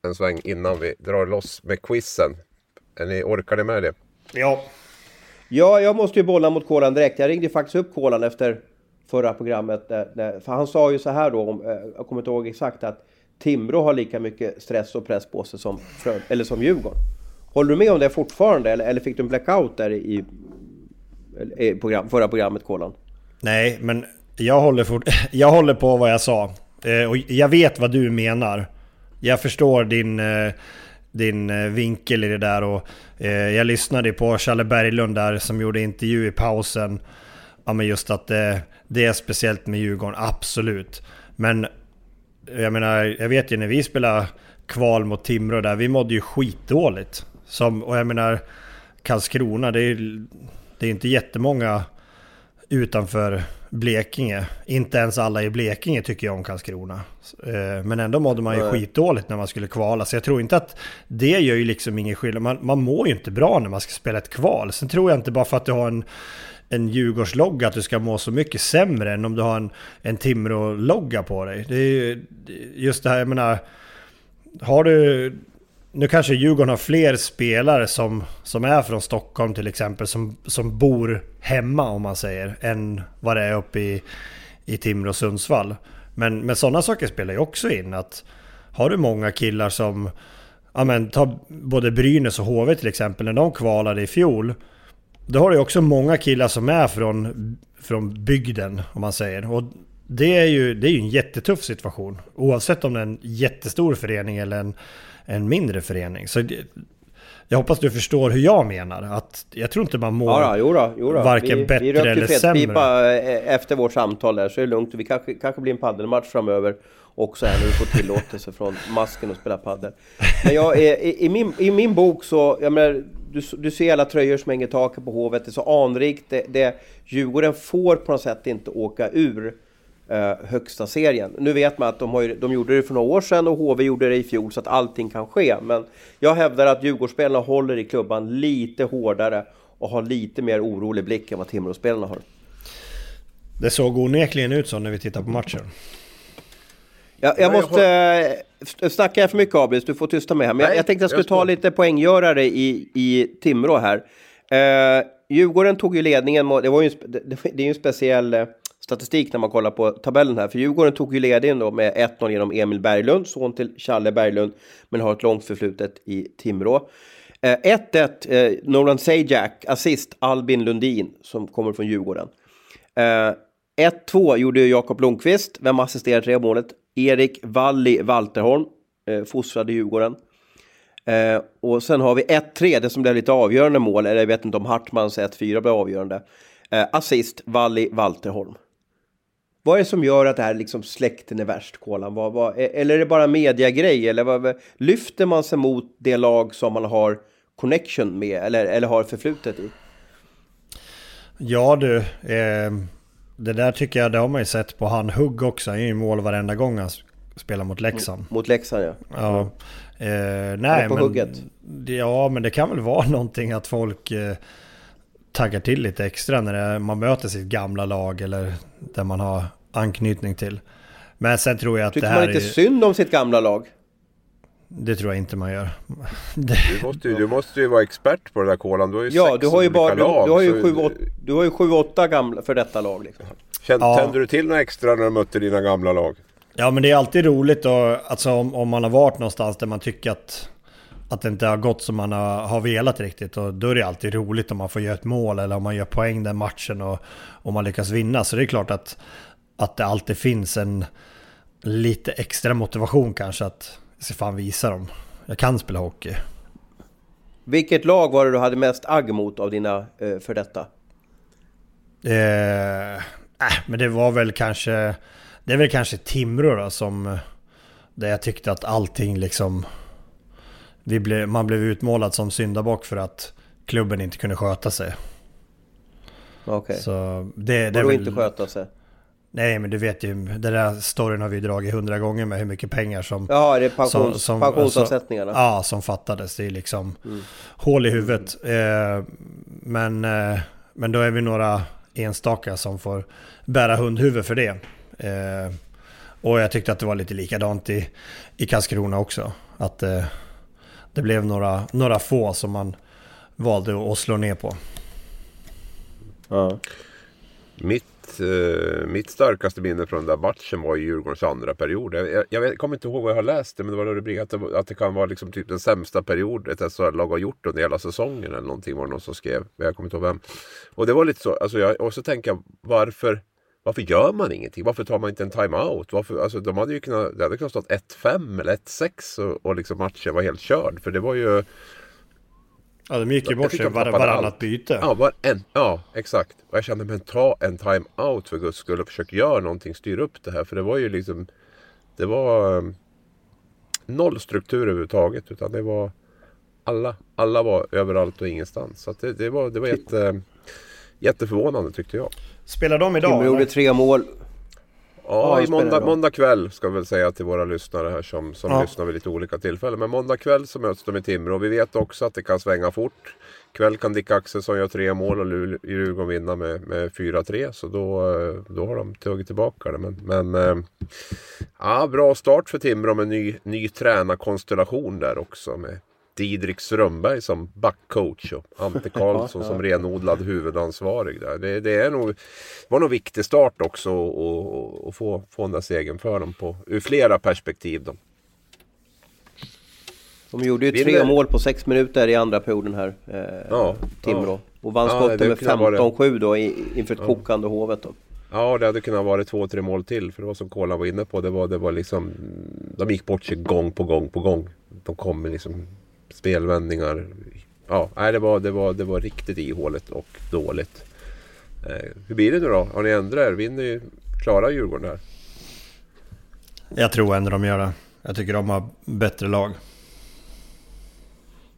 en sväng innan vi drar loss med quizen. Är ni, orkar ni med det? Ja. Ja, jag måste ju bolla mot Kolan direkt. Jag ringde faktiskt upp Kolan efter förra programmet. För han sa ju så här då, eh, jag kommer inte ihåg exakt, att Timrå har lika mycket stress och press på sig som, eller som Djurgården. Håller du med om det fortfarande eller, eller fick du en blackout där i, i program, förra programmet Kolan? Nej, men jag håller, fort, jag håller på vad jag sa. Eh, och jag vet vad du menar. Jag förstår din, eh, din eh, vinkel i det där och eh, jag lyssnade på Challe Berglund där som gjorde intervju i pausen. Ja men just att det, det är speciellt med Djurgården, absolut. Men jag menar, jag vet ju när vi spelade kval mot Timrå där, vi mådde ju skitdåligt. Som, och jag menar, Karlskrona, det är, det är inte jättemånga utanför Blekinge. Inte ens alla i Blekinge tycker jag om Karlskrona. Eh, men ändå mådde man ju Nej. skitdåligt när man skulle kvala. Så jag tror inte att det gör ju liksom ingen skillnad. Man, man mår ju inte bra när man ska spela ett kval. Sen tror jag inte bara för att du har en en Djurgårdslogga att du ska må så mycket sämre än om du har en, en Timrå-logga på dig. Det är ju just det här, jag menar... Har du... Nu kanske Djurgården har fler spelare som, som är från Stockholm till exempel, som, som bor hemma om man säger, än vad det är uppe i, i Timrå och Sundsvall. Men, men sådana saker spelar ju också in. att Har du många killar som... Ja men ta både Brynäs och HV till exempel, när de kvalade i fjol då har du också många killar som är från, från bygden, om man säger. Och det är, ju, det är ju en jättetuff situation. Oavsett om det är en jättestor förening eller en, en mindre förening. Så det, jag hoppas du förstår hur jag menar. Att jag tror inte man mår ja, jodå, jodå. varken vi, bättre vi eller sämre. eh, efter vårt samtal där, så är det lugnt. Vi kanske, kanske blir en paddelmatch framöver också här när vi får tillåtelse från masken att spela paddel. Men jag, i, i, min, i min bok så, jag menar, du, du ser alla tröjor som hänger i taket på Hovet, det är så anrikt. Det, det, Djurgården får på något sätt inte åka ur eh, högsta serien. Nu vet man att de, har, de gjorde det för några år sedan och HV gjorde det i fjol så att allting kan ske. Men jag hävdar att Djurgårdsspelarna håller i klubban lite hårdare och har lite mer orolig blick än vad Timråspelarna har. Det såg onekligen ut så när vi tittar på matchen. Jag, jag måste... Har... Snackar jag för mycket Abris? Du får tysta mig här. Men Nej, jag tänkte jag skulle ta lite poänggörare i, i Timrå här. Eh, Djurgården tog ju ledningen. Det, var ju det, det är ju en speciell eh, statistik när man kollar på tabellen här. För Djurgården tog ju ledningen då med 1-0 genom Emil Berglund, son till Challe Berglund, men har ett långt förflutet i Timrå. 1-1, eh, eh, Nolan Sajak, assist Albin Lundin som kommer från Djurgården. Eh, 1-2 gjorde Jakob Blomqvist. Vem assisterade tre målet? Erik Walli Walterholm, eh, fostrade Djurgården. Eh, och sen har vi 1-3, det som blev lite avgörande mål, eller jag vet inte om Hartmans 1-4 blev avgörande. Eh, assist, Walli Walterholm. Vad är det som gör att det här liksom släkten är värst, Kolan? Vad, vad, eller är det bara mediagrej? Eller vad, lyfter man sig mot det lag som man har connection med eller, eller har förflutet i? Ja du, eh, det där tycker jag det har man ju sett på han Hugg också. Han är ju mål varenda gång han spelar mot Leksand. Mot Leksand ja. Ja. Eh, nej, på men, hugget. Ja, men det kan väl vara någonting att folk eh, taggar till lite extra när det, man möter sitt gamla lag eller där man har anknytning till. Men sen tror jag att Tycker det här man inte är, synd om sitt gamla lag? Det tror jag inte man gör. Det, Du måste, ju, du måste ju vara expert på det där kolan. Du har ju Ja, sex du har ju olika bara, du, lag. du har ju så- sju, åt, du har ju sju, åtta gamla för detta lag liksom. Kände, Ja. Tände du till några extra när du mötte dina gamla lag? ja, men det är alltid roligt och, alltså, om, om man har varit någonstans där man tycker att, att det inte har gått som man har, velat riktigt. Och då är det alltid roligt om man får göra ett mål eller om man gör poäng den matchen och om man lyckas vinna. Så det är klart att, att det alltid finns en lite extra motivation kanske att jag ska fan visa dem. Jag kan spela hockey. Vilket lag var det du hade mest agg mot av dina eh, för detta? Eh, äh, men det var väl kanske... Det är väl kanske Timrå då som... Där jag tyckte att allting liksom... Blev, man blev utmålad som syndabock för att klubben inte kunde sköta sig. Okej. Så det, det är väl... inte sköta sig? Nej men du vet ju, den där storyn har vi dragit hundra gånger med hur mycket pengar som... Jaha, det är pensions, som- som- pensionsavsättningarna? Ja, som fattades. Det är liksom Mm. hål i huvudet. Eh, men, eh, men då är vi några enstaka som får bära hundhuvud för det. Eh, och jag tyckte att det var lite likadant i, i Karlskrona också. Att eh, det blev några, några få som man valde att slå ner på. Ja. Mitt, eh, mitt starkaste minne från den där matchen var ju Djurgårdens andra period. Jag, jag, jag kommer inte ihåg vad jag har läst det, men det var rubrik att det, att det kan vara liksom typ den sämsta period ett SHL-lag har gjort under hela säsongen eller någonting var det någon som skrev. Jag kommer inte ihåg vem. Och det var lite så, alltså jag, och så tänker jag varför varför gör man ingenting? Varför tar man inte en timeout? Varför, alltså de hade ju kunnat, det hade kunnat stått 1-5 eller 1-6 och, och liksom matchen var helt körd. För det var ju... Ja, de gick ju bort sig var, varannat byte. Ja, var en, ja, exakt. Och jag kände, men ta en time-out för guds skull och försök göra någonting, styr upp det här. För det var ju liksom, det var um, noll struktur överhuvudtaget. Utan det var, alla, alla var överallt och ingenstans. Så det, det var, det var jätte, jätteförvånande tyckte jag. Spelar de idag? Timrå gjorde tre mål. Ja, i måndag, måndag kväll ska vi väl säga till våra lyssnare här som, som Ja. lyssnar vid lite olika tillfällen. Men måndag kväll så möts de i Timrå. Vi vet också att det kan svänga fort. Kväll kan Dick Axelsson göra tre mål och Djurgården vinna med, med 4-3. Så då, eh, då har de tagit tillbaka det. Men, men eh, ja, bra start för Timrå med ny, ny tränarkonstellation där också. Med Didrik Strömberg som backcoach och Ante Karlsson som renodlad huvudansvarig där. Det, det är nog, var nog viktig start också att- få, få den där segern för dem på, ur flera perspektiv. Då. De gjorde ju tre mål på sex minuter i andra perioden här. Eh, Ja, Timrå. ja. Och vann Ja, skotten med kunde ha varit- 15-7 då inför ett kokande Hovet då. Ja, det hade kunnat vara två, tre mål till. För det var som Kolan var inne på. Det var, det var liksom, de gick bort sig gång på gång på gång. De kom med liksom spelvändningar. Ja, nej, det, var, det, var, det var riktigt ihåligt och dåligt. Eh, hur blir det nu då? Har ni ändrat er? Vinner ju, klarar Djurgården det här? Jag tror ändå de gör det. Jag tycker de har bättre lag.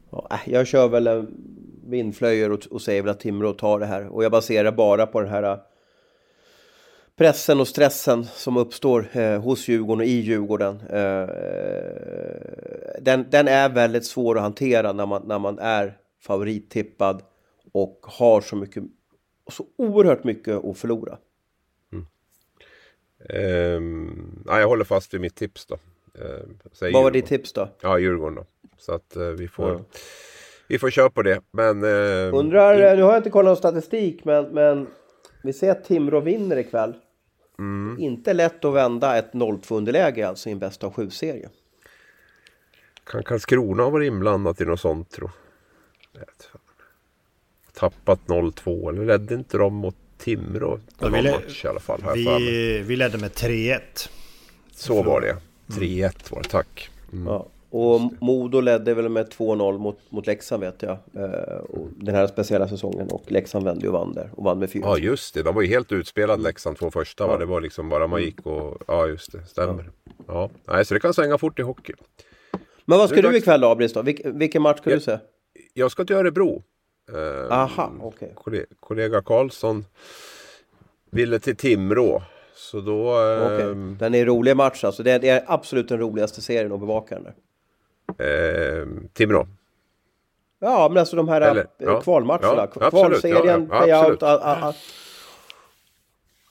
Ja, jag kör väl en vindflöjor och, och säger väl att Timrå tar det här. Och jag baserar bara på den här pressen och stressen som uppstår eh, hos Djurgården och i Djurgården. Eh, den, den är väldigt svår att hantera när man, när man är favorittippad och har så mycket så oerhört mycket att förlora. Ehm, ja, jag håller fast vid mitt tips då. Ehm, Vad var ditt tips då? Ja, Djurgården då. Så att eh, vi får... Ja. Vi får köra på det. Men... ehm, Undrar, eh, nu har jag inte kollat någon statistik men, men vi ser att Timrå vinner ikväll. Mm. Inte lätt att vända ett 0-2 underläge alltså i en bästa av sju-serie. Kan Karlskrona ha varit inblandat i något sånt tro? Tappat 0-2 eller ledde inte de mot Timrå? Ja, vi led- match i alla fall. Här för mig. Vi, vi ledde med 3-1. Så var det. 3-1 var det, tack. Mm. Ja. Och Modo ledde väl med 2-0 mot, mot Leksand vet jag. Eh, den här speciella säsongen. Och Leksand vände och vann där. Och vann med 4 Ja just det, de var ju helt utspelad Leksand två första va? Det var liksom bara man gick och... Ja just det, stämmer. Ja. Nej, så det kan svänga fort i hockey. Men vad ska du dags- ikväll Abris? Då? Vilk, vilken match ska Ja. du se? Jag ska till Örebro. Eh, Aha, okej. kolle- kollega Karlsson ville till Timrå. Så då... Eh, Den är en rolig match alltså. Det är, det är absolut den roligaste serien att bevaka den där. Eh, Timrå. Ja, men alltså de här Eller, eh, ja. kvalmatcherna. Ja, Kvalserien, ja, ja, absolut. playout. a- a-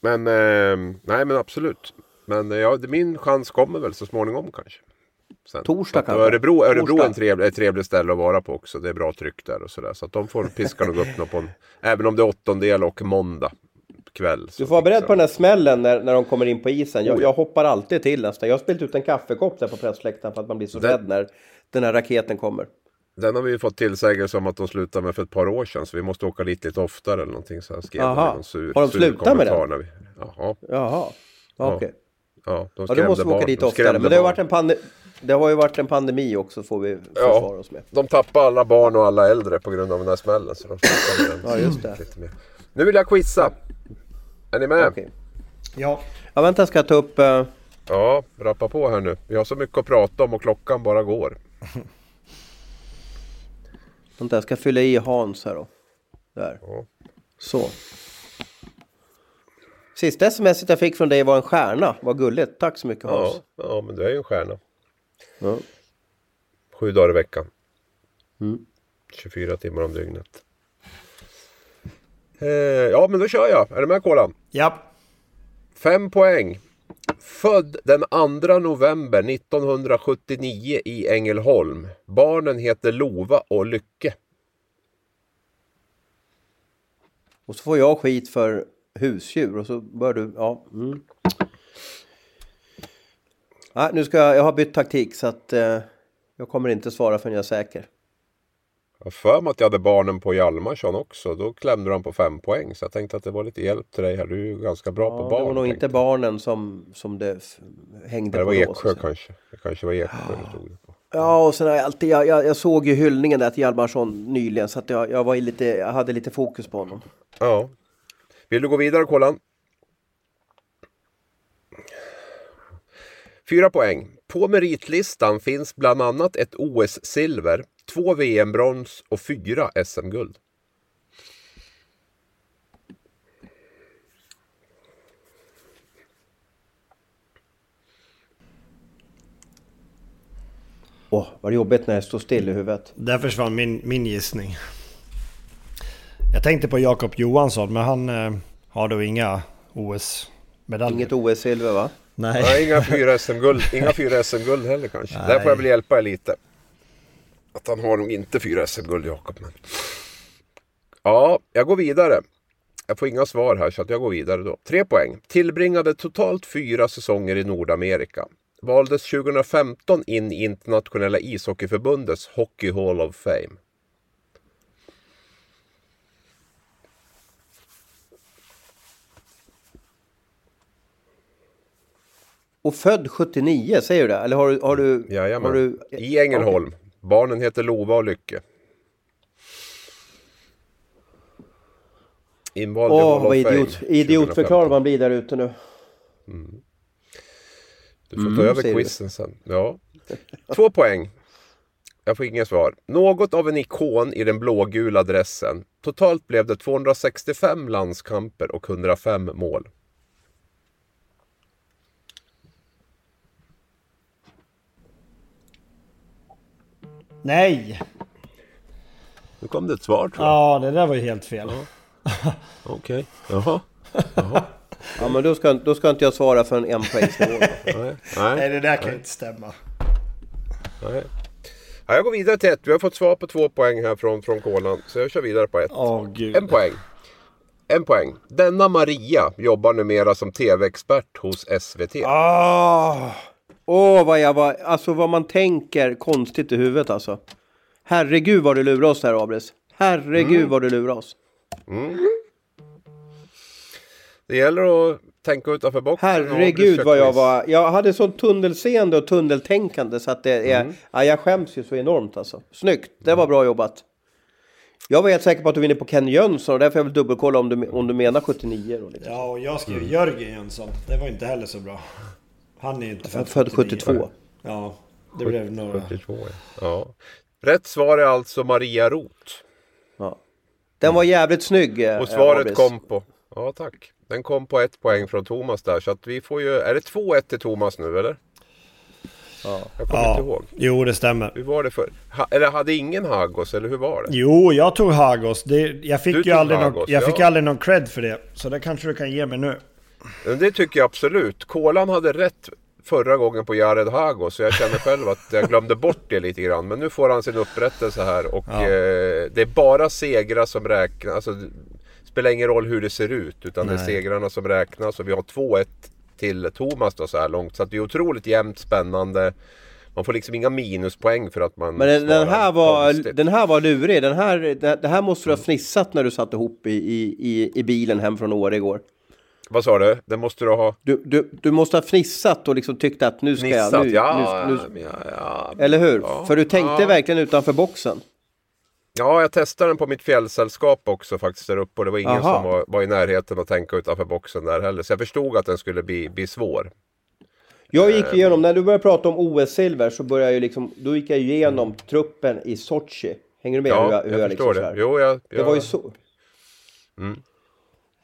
Men, eh, nej men absolut. Men eh, ja, min chans kommer väl så småningom kanske. Sen. Torsdag kanske? Örebro, Örebro är Torsdag. en trevlig, ett trevligt ställe att vara på också. Det är bra tryck där och sådär. Så att de får piska nog upp något på en, Även om det är åttondel och måndag kväll. Du får vara beredd på den de. här smällen när, när de kommer in på isen. Jag, Oh ja. jag hoppar alltid till nästan. Jag har spelat ut en kaffekopp där på pressläktaren för att man blir så Det- rädd när den här raketen kommer. Den har vi ju fått tillsägelse om att de slutade med för ett par år sedan. Så vi måste åka dit lite oftare eller någonting. Så jag skrev Aha. någon sur, Har de slutat med den? när Vi, jaha, Jaha, okej. ja, de Ja, då skrämde måste vi åka barn. dit oftare. skrämde Men det har, varit en pande- det har ju varit en pandemi också får vi försvara oss med. De tappade alla barn och alla äldre på grund av den här smällen. Så de den. Ja, just det. Lite mer. Nu vill jag quizza. Är ni med? Okej. Ja. Ja, vänta, ska jag ta upp... eh, Ja, rappa på här nu. Vi har så mycket att prata om och klockan bara går. vänta, jag ska fylla i Hans här då. Där. Ja. Så. Sista sms jag fick från dig var en stjärna. Vad gulligt. Tack så mycket Hans. Ja, ja, men du är ju en stjärna. Ja. Sju dagar i veckan. Mm. 24 timmar om dygnet. Eh, ja, men då kör jag. Är du med Kolan? Ja. Fem poäng. Född den 2 november 1979 i Ängelholm. Barnen heter Lova och Lycke. Och så får jag skit för husdjur och så bör du... Ja. Mm. Nej, nu ska jag... Jag har bytt taktik så att eh, jag kommer inte svara förrän jag är säker. Jag för mig att jag hade barnen på Hjalmarsson också. Då klämde de på fem poäng. Så jag tänkte att det var lite hjälp till dig här. Du är ju ganska bra Ja, på det barn. var nog inte barnen som, som det hängde Det på var så att Eksjö kanske. Det kanske var Eksjö det stod det på. Ja, och sen har jag alltid... Jag, jag, jag såg ju hyllningen där till Hjalmarsson nyligen så att jag, jag, var lite, jag hade lite fokus på honom. Ja. Vill du gå vidare Kolan? Fyra poäng. På meritlistan finns bland annat ett OS-silver, två VM-brons och fyra SM-guld. Åh, vad jobbigt när det står still i huvudet. Där försvann min, min gissning. Jag tänkte på Jakob Johansson, men han eh, har då inga OS-medaljer. Inget OS-silver va? Nej. Nej, inga fyra SM-guld inga fyra SM-guld heller kanske. Där får jag väl hjälpa er lite. Att han har nog inte fyra SM-guld Jakob. Men... Ja, jag går vidare. Jag får inga svar här så att jag går vidare då. Tre poäng. Tillbringade totalt fyra säsonger i Nordamerika. Valdes 2015 in i internationella ishockeyförbundets Hockey Hall of Fame. Och född 79, säger du det? Eller har du... Har du, Jajamän. har du I Ängelholm. Barnen heter Lova och Lycke. Invald Åh, vad idiot, 2015. idiotförklarad man blir där ute nu. Du får ta över quizen sen. Ja. Två poäng. Jag får inget svar. Något av en ikon i den blågula dressen. Totalt blev det 265 landskamper och 105 mål. Nej! Nu kom det ett svar tror jag. Ja, det där var ju helt fel. Okej. Jaha. Ja, men då ska, då ska inte jag svara för en enpoängsnivå. Nej. Nej, Nej. det där kan inte stämma. Nej. Ja, jag går vidare till ett. Vi har fått svar på två poäng här från, från Kolan. Så jag kör vidare på ett. Åh gud. En poäng. En poäng. Denna Maria jobbar numera som tv-expert hos SVT. Ah! Åh, vad jag var... Alltså vad man tänker konstigt i huvudet alltså. Herregud vad du lurar oss här, Abris. Herregud vad du lurar oss. Det gäller att tänka utanför boxen. Herregud vad jag var... Jag hade sånt tunnelseende och tunneltänkande så att det är... Mm. Ja, jag skäms ju så enormt alltså. Snyggt, det var bra jobbat. Jag var helt säker på att du vinner på Ken Jönsson och därför jag vill dubbelkolla om du, om du menar 79 då. Liksom. Ja, och jag skrev Jörgen Jönsson. Det var inte heller så bra. Han är ju inte Jag född född 72. Ja, det blev några... 72, ja. Rätt svar är alltså Maria Roth. Ja. Den var jävligt snygg. eh, Och svaret Abris. kom på... Ja, tack. Den kom på ett poäng från Thomas där. Så att vi får ju... Är det 2-1 till Thomas nu eller? Ja. Jag kommer Ja, inte ihåg. jo det stämmer. Hur var det för? Ha, eller hade ingen Hagos eller hur var det? Jo, jag tog Hagos. Det, jag fick Du ju aldrig, någon, Hagos, jag fick ja. aldrig någon cred för det. Så det kanske du kan ge mig nu. Det tycker jag absolut. Kolan hade rätt förra gången på Jared Hagos. Så jag känner själv att jag glömde bort det lite grann. Men nu får han sin upprättelse här. Och Ja. eh, det är bara segrar som räknas. Alltså, det spelar ingen roll hur det ser ut. Utan det är Nej. segrarna som räknas. Och vi har 2-1 till Thomas då så här långt. Så det är otroligt jämnt, spännande. Man får liksom inga minuspoäng för att man Men den, den, här var, konstigt. den här var lurig. Den här, det, det här måste du ha fnissat när du satt ihop i, i, i, i bilen hem från Åre igår. Vad sa du? Det måste du ha Du, du, du måste ha fnissat och liksom tyckt att nu ska nissat? jag... Nu, ja, nu, men ja, ja, nu, eller hur? Ja, För du tänkte ja. verkligen utanför boxen. Ja, jag testade den på mitt fjällsällskap också faktiskt där uppe och det var ingen Aha. som var, var i närheten att tänka utanför boxen där heller. Så jag förstod att den skulle bli, bli svår. Jag gick igenom, när du började prata om OS-silver så började jag ju liksom, då gick jag igenom truppen i Sochi. Hänger du med? Ja, hur jag, hur förstår liksom det. Jo, jag, jag, Det var ju så.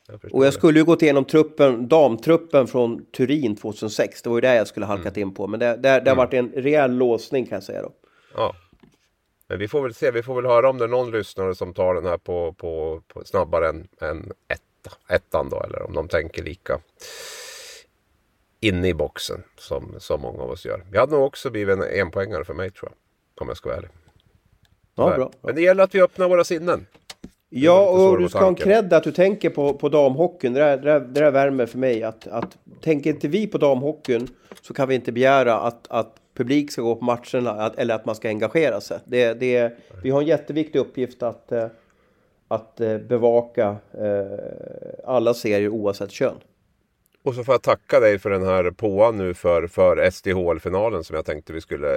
Jag Och jag skulle ju gått igenom truppen, damtruppen från Turin 2006. Det var ju det jag skulle ha halkat Mm. in på. Men det, det, det har varit en rejäl låsning kan jag säga då. Ja. Men vi får väl se, vi får väl höra om det är någon lyssnare som tar den här på, på, på snabbare än, än etta, ettan då. Eller om de tänker lika inne i boxen som, som många av oss gör. Jag hade nog också blivit en enpoängare för mig tror jag. Om jag ska vara ärlig. Ja, Tyvärr. bra. Men det gäller att vi öppnar våra sinnen. Ja, och du ska ha en cred att du tänker på, på damhockeyn. Det där, det, där, det där värmer för mig. Att, att, tänker inte vi på damhockeyn så kan vi inte begära att, att publik ska gå på matcherna att, eller att man ska engagera sig. Det, det, vi har en jätteviktig uppgift att, eh, att eh, bevaka eh, alla serier oavsett kön. Och så får jag tacka dig för den här påan nu för, för SDHL-finalen som jag tänkte vi skulle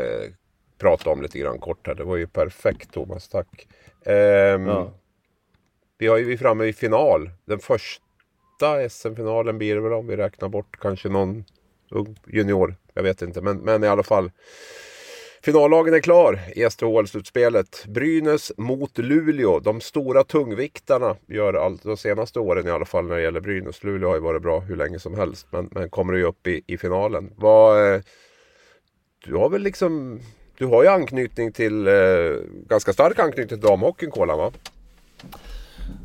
prata om lite grann kort här. Det var ju perfekt Thomas, tack. Ehm, Ja. Vi ju är framme i final. Den första SM-finalen blir det väl om vi räknar bort kanske någon ung junior. Jag vet inte, men, men i alla fall. Finallagen är klar i SDHL-slutspelet. Brynäs mot Luleå. De stora tungviktarna gör allt de senaste åren i alla fall när det gäller Brynäs. Luleå har ju varit bra hur länge som helst men, men kommer ju upp i, i finalen. Vad, eh, du har väl liksom du har ju anknytning till, eh, ganska stark anknytning till damhockeyn Kolan va?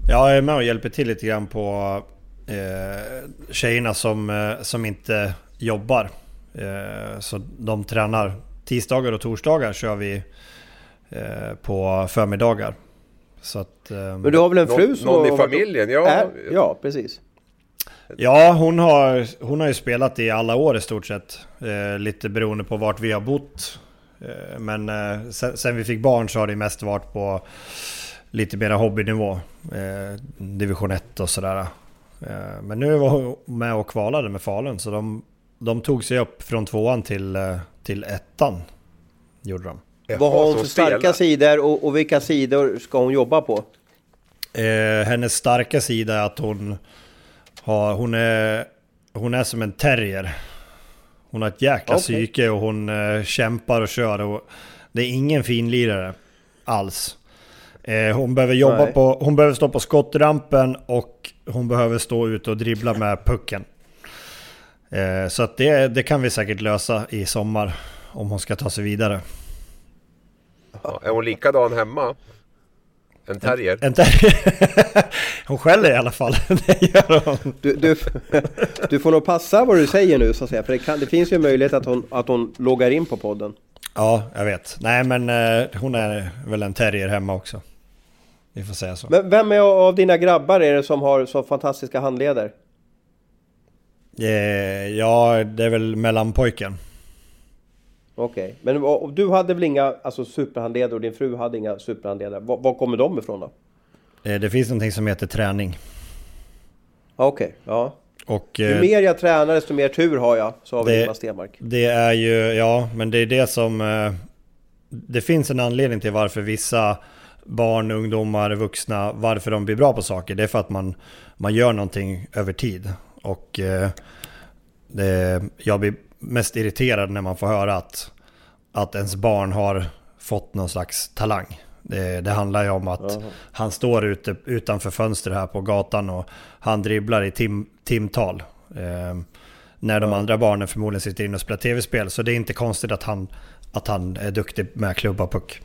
Ja, jag är med och hjälper till lite grann på eh, tjejerna som, eh, som inte jobbar. Eh, så de tränar tisdagar och torsdagar kör vi eh, på förmiddagar. Så att, eh, Men du har väl en fru som någon i familjen? Ja, Är, ja, precis. Ja, hon har, hon har ju spelat i alla år i stort sett. Eh, lite beroende på vart vi har bott. Eh, men eh, sen, sen vi fick barn så har det mest varit på lite mera hobbynivå. Eh, division 1 och sådär. Eh, men nu var hon med och kvalade med Falun så de, de tog sig upp från tvåan till, eh, till ettan. Gjorde de. Vad har hon för starka sidor och, och vilka sidor ska hon jobba på? Eh, hennes starka sida är att hon, har, hon, är, hon är som en terrier. Hon har ett jäkla Okej. psyke och hon eh, kämpar och kör. Och det är ingen finlirare alls. Eh, hon, behöver jobba Nej. på, hon behöver stå på skottrampen och hon behöver stå ute och dribbla med pucken. Eh, så att det, det kan vi säkert lösa i sommar om hon ska ta sig vidare. Ja, är hon likadan hemma? En terrier? En terrier. hon skäller i alla fall. det gör hon. Du, du, du får nog passa vad du säger nu så att säga. För det, kan, det finns ju en möjlighet att hon, att hon loggar in på podden. Ja, jag vet. Nej, men eh, hon är väl en terrier hemma också. Vi får säga så. Men vem är av dina grabbar är det som har så fantastiska handleder? Eh, ja, det är väl mellanpojken. Okej, men och, och du hade väl inga alltså, superhandledare och din fru hade inga superhandledare. Var, var kommer de ifrån då? Eh, det finns någonting som heter träning. Okej, ja. Och, Ju eh, mer jag tränar desto mer tur har jag, sa Ingmar Stenmark. Det är ju, ja, men det är det som... eh, Det finns en anledning till varför vissa barn, ungdomar, vuxna, varför de blir bra på saker. Det är för att man, man gör någonting över tid. Och eh, det, jag blir mest irriterad när man får höra att, att ens barn har fått någon slags talang. Det, det handlar ju om att han står ute utanför fönstret här på gatan och han dribblar i tim, timtal. Eh, när de andra barnen förmodligen sitter inne och spelar tv-spel. Så det är inte konstigt att han, att han är duktig med klubba och puck.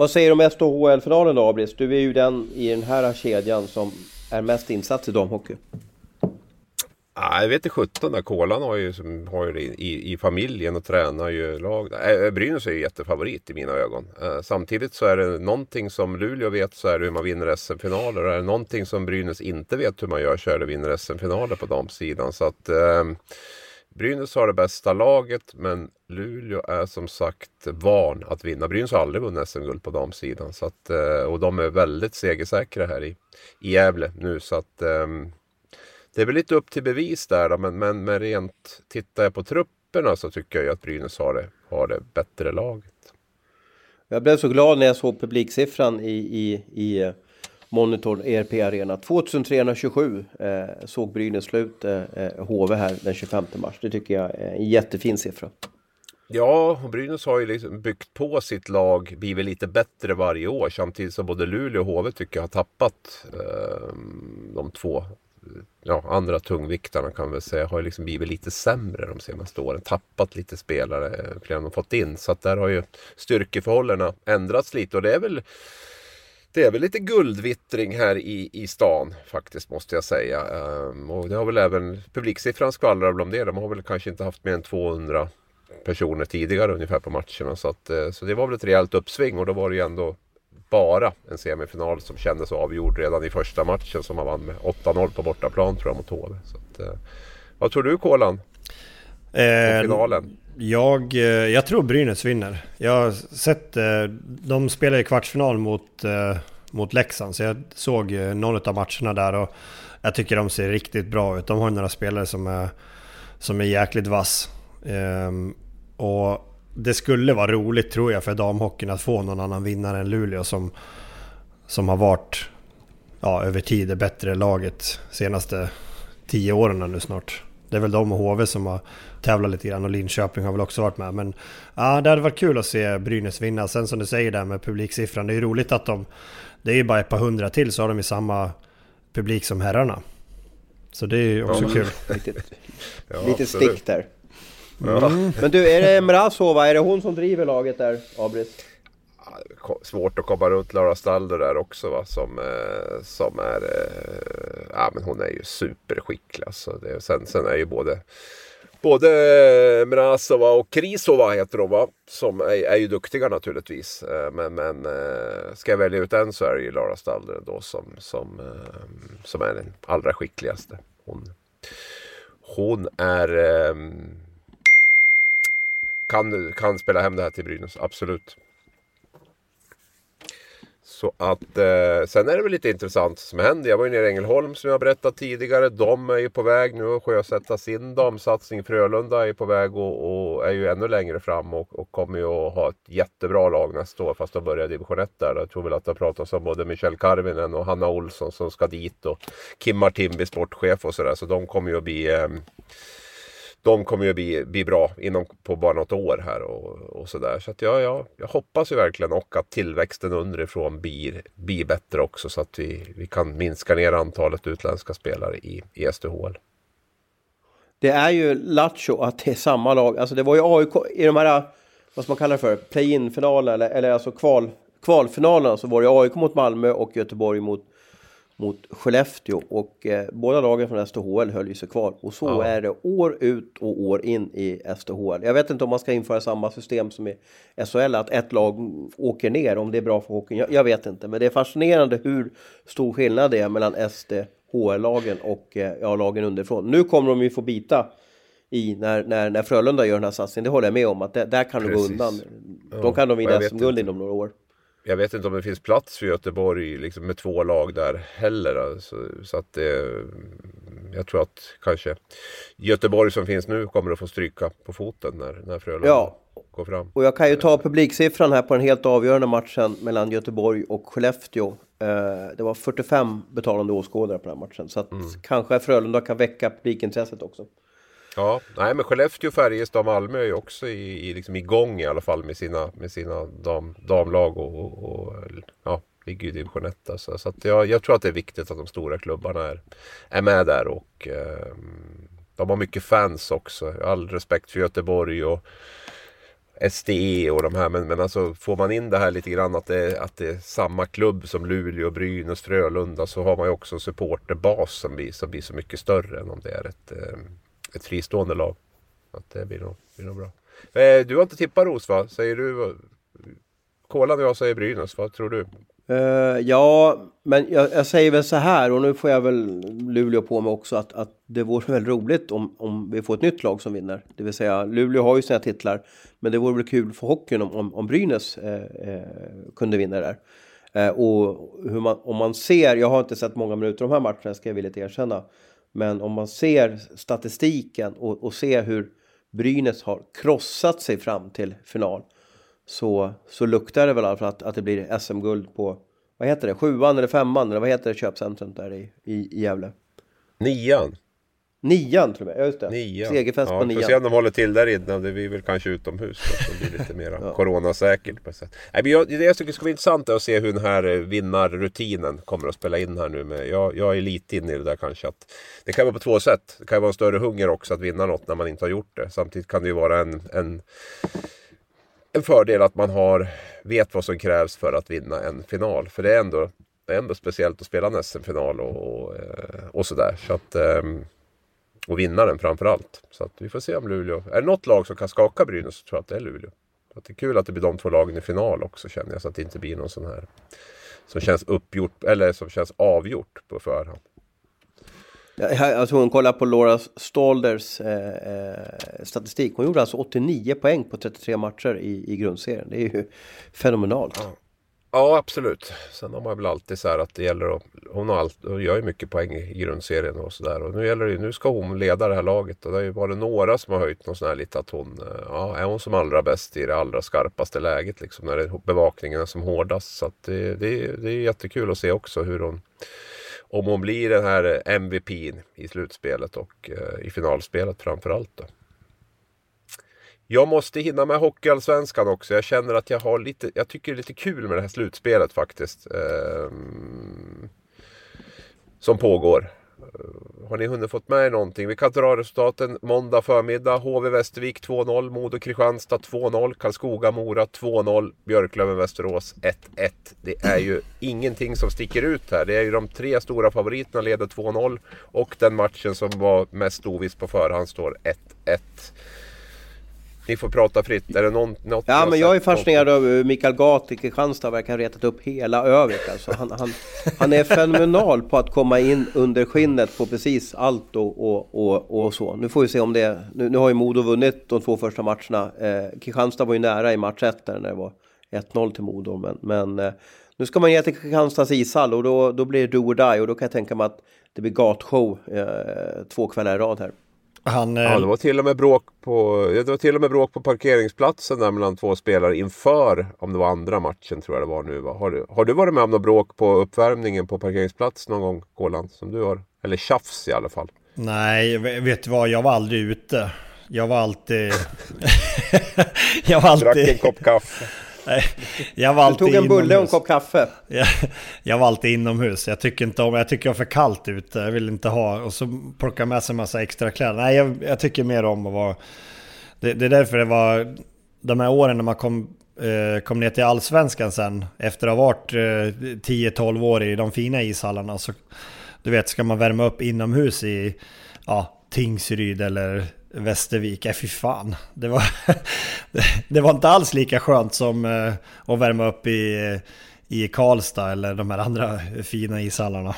Vad säger du om SHL-finalen då, Abris? Du är ju den i den här kedjan som är mest insatt i damhockey. Nej, jag vet inte 17 där. Kolan har ju, som, har ju det i, i familjen och tränar ju lag. Äh, Brynäs är ju jättefavorit i mina ögon. Äh, samtidigt så är det någonting som Luleå vet så är det hur man vinner SM-finaler. Och är det någonting som Brynäs inte vet hur man gör så är det vinner SM-finaler på damsidan. Så att äh, Brynäs har det bästa laget men Luleå är som sagt van att vinna. Brynäs har aldrig vunnit SM-guld på damsidan. Så att, eh, och de är väldigt segersäkra här i, i Gävle nu. Så att um, det är väl lite upp till bevis där då, men, men, men rent tittar jag på trupperna så tycker jag ju att Brynäs har det, har det bättre laget. Jag blev så glad när jag såg publiksiffran i, i, i Monitor ERP Arena. 2327 eh, såg Brynäs slut eh, eh HV här den 25 mars. Det tycker jag är en jättefin siffra. Ja, och Brynäs har ju liksom byggt på sitt lag, blivit lite bättre varje år samtidigt som både Luleå och HV tycker jag har tappat eh, de två ja, andra tungviktarna kan vi väl säga har ju liksom blivit lite sämre de senaste åren. Tappat lite spelare, eh, fler än de fått in. Så att där har ju styrkeförhållandena ändrats lite och det är väl det är väl lite guldvittring här i, i stan faktiskt måste jag säga. Ehm, och det har väl även publiksiffran skvallrar väl om det. De har väl kanske inte haft mer än 200 personer tidigare ungefär på matcherna. Så, att, eh, så det var väl ett rejält uppsving och då var det ju ändå bara en semifinal som kändes avgjord redan i första matchen som man vann med 8-0 på bortaplan tror jag mot HV. Så att, eh, vad tror du Kolan? Eh, finalen? Jag, eh, jag tror Brynäs vinner. Jag har sett, eh, de spelar i kvartsfinal mot, eh, mot Leksand så jag såg någon av matcherna där och jag tycker de ser riktigt bra ut. De har några spelare som är, som är jäkligt vass. Ehm, och det skulle vara roligt tror jag för damhockeyn att få någon annan vinnare än Luleå som, som har varit ja, över tid det bättre laget senaste tio åren nu snart. Det är väl de och HV som har tävlat lite grann och Linköping har väl också varit med. Men ja, det hade varit kul att se Brynäs vinna. Sen som du säger där med publiksiffran, det är ju roligt att de... Det är ju bara ett par hundra till så har de ju samma publik som herrarna. Så det är ju också Ja. kul. Lite, Ja, lite stick där. Ja. Men du, är det Mrazova? Är det hon som driver laget där, Abris? Svårt att komma runt Lara Stalder där också va. Som, eh, som är... Eh, ja men hon är ju superskicklig alltså. Det, sen, sen är ju både... Både Mrazova och Krisova heter de va. Som är, är ju duktiga naturligtvis. Eh, men men eh, ska jag välja ut en så är det ju Lara Stalder då som, som, eh, som är den allra skickligaste. Hon, hon är... Eh, kan, kan spela hem det här till Brynäs, absolut. Så att eh, sen är det väl lite intressant som händer. Jag var ju nere i Ängelholm som jag berättat tidigare. De är ju på väg nu att sjösätta sin damsatsning. Frölunda är på väg och, och är ju ännu längre fram och, och kommer ju att ha ett jättebra lag nästa år. Fast de börjar i division 1 där. Jag tror väl att det har pratats om både Michelle Karvinen och Hanna Olsson som ska dit. Och Kim Martin sportchef och sådär. Så de kommer ju att bli eh, de kommer ju bli, bli bra inom på bara något år här och, och sådär. Så att ja, ja, jag hoppas ju verkligen och att tillväxten underifrån blir, blir bättre också så att vi, vi kan minska ner antalet utländska spelare i, i SDHL. Det är ju Lattjo att det är samma lag. Alltså det var ju AIK i de här, vad ska man kalla det för, play-in-finaler eller, eller alltså kval, kvalfinalerna så var det AIK mot Malmö och Göteborg mot, mot Skellefteå. Och eh, båda lagen från SDHL höll ju sig kvar. Och så Ja. är det år ut och år in i SDHL. Jag vet inte om man ska införa samma system som i SHL, att ett lag åker ner om det är bra för hockeyn. Jag, jag vet inte, men det är fascinerande hur stor skillnad det är mellan SDHL-lagen och eh, ja, lagen underifrån. Nu kommer de ju få bita i när, när, när Frölunda gör den här satsningen. Det håller jag med om att det, där kan det gå Precis. undan. De kan de vinna SM-guld inom några år. Jag vet inte om det finns plats för Göteborg liksom med två lag där heller. Alltså, så att det, jag tror att kanske Göteborg som finns nu kommer att få stryka på foten när, när Frölunda Ja. går fram. Och jag kan ju ta publiksiffran här på den helt avgörande matchen mellan Göteborg och Skellefteå. Eh, det var 45 betalande åskådare på den här matchen. Så att kanske Frölunda kan väcka publikintresset också. Ja, nej men Skellefteå, Färjestad och Malmö är ju också i, i, liksom igång i alla fall med sina, med sina dam, damlag och, och, och ja, ligger ju i division 1. Alltså. Så att jag, jag tror att det är viktigt att de stora klubbarna är, är med där och eh, de har mycket fans också. All respekt för Göteborg och SDE och de här men, men alltså får man in det här lite grann att det, är, att det är samma klubb som Luleå, Brynäs, Frölunda så har man ju också en supporterbas som blir, som blir så mycket större än om det är ett, eh, ett fristående lag. Att det blir nog, blir nog bra. Eh, du har inte tippat Ros va? Säger du? Kolan och jag säger Brynäs, vad tror du? Uh, ja, men jag, jag, säger väl så här och nu får jag väl Luleå på mig också att, att det vore väl roligt om, om vi får ett nytt lag som vinner. Det vill säga Luleå har ju sina titlar, men det vore väl kul för hockeyn om, om, om Brynäs eh, eh, kunde vinna där. Eh, och hur man, om man ser, jag har inte sett många minuter de här matcherna ska jag villigt erkänna, men om man ser statistiken och, och ser hur Brynäs har krossat sig fram till final så, så luktar det väl i alla fall att, att det blir SM-guld på, vad heter det, sjuan eller femman eller vad heter det köpcentret där i, i, i Gävle? Nian. Nian tror jag, ja, just det. Nian. Segerfest ja, på vi får nian. se om de håller till där inne. Det blir väl kanske utomhus. då, Så det blir lite mer coronasäkert. På sätt. Nej, men jag, det jag tycker ska vara intressant är att se hur den här eh, vinnarrutinen kommer att spela in här nu. Med, jag, jag är lite inne i det där kanske. Att det kan vara på två sätt. Det kan vara en större hunger också att vinna något när man inte har gjort det. Samtidigt kan det ju vara en, en en fördel att man har, vet vad som krävs för att vinna en final. För det är ändå, det är ändå speciellt att spela en SM-final och, och, eh, och sådär. Så att, ehm, och vinna den framför allt. Så att vi får se om Luleå... Är det något lag som kan skaka Brynäs så tror jag att det är Luleå. Att det är kul att det blir de två lagen i final också känner jag. Så att det inte blir någon sån här som känns uppgjort eller som känns avgjort på förhand. Jag, tror hon kollar på Laura Stalders eh, eh, statistik. Hon gjorde alltså 89 poäng på 33 matcher i, i grundserien. Det är ju fenomenalt. Ja, Ja, absolut. Sen har man väl alltid så här att det gäller att... Hon, har allt, hon gör ju mycket poäng i grundserien och sådär. Och nu gäller det ju, nu ska hon leda det här laget. Och det har ju varit några som har höjt någon sån här lite att hon... Eh, ja, är hon som allra bäst i det allra skarpaste läget liksom. När det bevakningen är som hårdast. Så att det, det, det är jättekul att se också hur hon... Om hon blir den här MVPn i slutspelet och eh, i finalspelet framförallt då. Jag måste hinna med Hockeyallsvenskan också. Jag känner att jag har lite, jag tycker det är lite kul med det här slutspelet faktiskt. Eh, som pågår. Eh, har ni hunnit fått med er någonting? Vi kan dra resultaten måndag förmiddag. HV Västervik 2-0, Modo Kristianstad 2-0, Karlskoga Mora 2-0, Björklöven Västerås 1-1. Det är ju ingenting som sticker ut här. Det är ju de tre stora favoriterna leder 2-0 och den matchen som var mest oviss på förhand står 1-1. Ni får prata fritt. Är det någon, något Ja, men jag är fascinerad av hur Mikael Gart i Kristianstad verkar ha retat upp hela Övik. Alltså, han, han, han är fenomenal på att komma in under skinnet på precis allt och, och, och, och så. Nu får vi se om det... Nu, nu har ju Modo vunnit de två första matcherna. Eh, Kristianstad var ju nära i match 1 där när det var 1-0 till Modo. Men, men eh, nu ska man ge till Kristianstads ishall och då, då blir det do or die. Och då kan jag tänka mig att det blir gatshow eh, två kvällar i rad här. Han, eh, Ja, det var till och med bråk på, det var till och med bråk på parkeringsplatsen där mellan två spelare inför, om det var andra matchen tror jag det var nu. Va? Har, du, har du varit med om något bråk på uppvärmningen på parkeringsplats någon gång, Kolan? Som du har? Eller tjafs i alla fall. Nej, vet du vad? Jag var aldrig ute. Jag var alltid... jag var Drack en alltid... kopp kaffe. Jag var Du alltid tog en bulle och en kopp kaffe. Jag, jag var alltid inomhus. Jag tycker inte om... Jag tycker jag är för kallt ute. Jag vill inte ha... Och så plocka med sig en massa extra kläder. Nej, jag, jag tycker mer om att vara... Det, det är därför det var... De här åren när man kom, eh, kom ner till Allsvenskan sen. Efter att ha varit eh, 10-12 år i de fina ishallarna. Så, du vet, ska man värma upp inomhus i... Ja, Tingsryd eller Västervik, äh, fy fan. Det var, det, var inte alls lika skönt som eh, att värma upp i, i Karlstad eller de här andra fina ishallarna.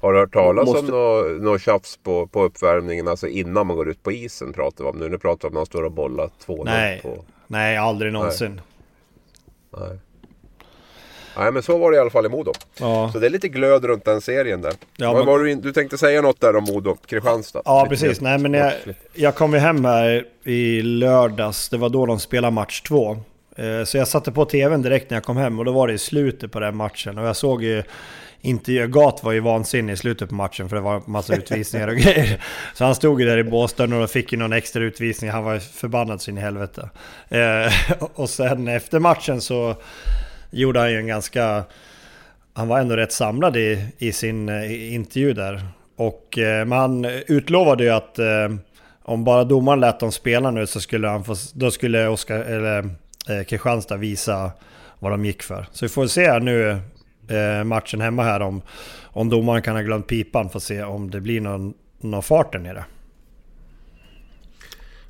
Har du hört talas Måste- om något nå tjafs på, på uppvärmningen? Alltså innan man går ut på isen pratar vi om nu. Nu pratar vi om när man står och bollar 2-0 Nej, på... nej aldrig någonsin. Nej. Nej men så var det i alla fall i Modo. Ja. Så det är lite glöd runt den serien där. Ja, men- var du, in- du tänkte säga något där om Modo, Kristianstad? Ja, Lite precis. Nej, men jag, jag kom ju hem här i lördags. Det var då de spelade match två. Eh, Så jag satte på tvn direkt när jag kom hem och då var det i slutet på den matchen. Och jag såg ju inte Gat var ju vansinnig i slutet på matchen för det var massa utvisningar och grejer. Så han stod ju där i båsdörren och fick ju någon extra utvisning. Han var ju förbannad sin i helvete. Eh, Och sen efter matchen så gjorde han ju en ganska... Han var ändå rätt samlad i, i sin eh, intervju där. Och eh, man utlovade ju att eh, om bara domaren lät dem spela nu så skulle han få, då skulle Oskar, eller eh, Kristianstad visa vad de gick för. Så vi får se här nu eh, matchen hemma här om, om domaren kan ha glömt pipan för att se om det blir någon, någon fart där nere.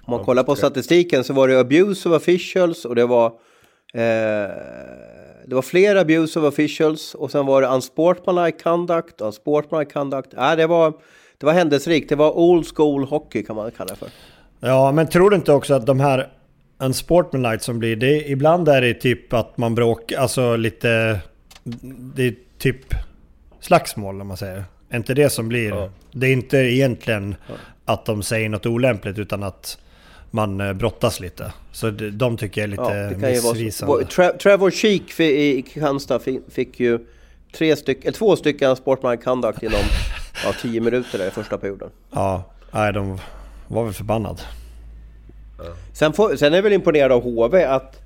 Om man kollar på statistiken så var det abuse of officials och det var eh, det var fler abuse of officials och sen var det unsportsmanlike conduct, unsportsmanlike conduct. Nej, det var det var händelserikt. Det var old school hockey kan man kalla det för. Ja, men tror du inte också att de här unsportmanlike som blir det, ibland är det typ att man bråkar, alltså lite, det är typ slagsmål om man säger. Är inte det som blir, Ja. det är inte egentligen att de säger något olämpligt utan att man eh, brottas lite. Så de, tycker jag är Ja, lite det kan ju vara så. missvisande. Tra- Trevor Sheek i Kristianstad fick, ju tre styck, eller två stycken sportsmanlike conduct inom ja, tio minuter där i första perioden. Ja, nej de var väl förbannad. Sen, får, sen är jag väl imponerad av HV att,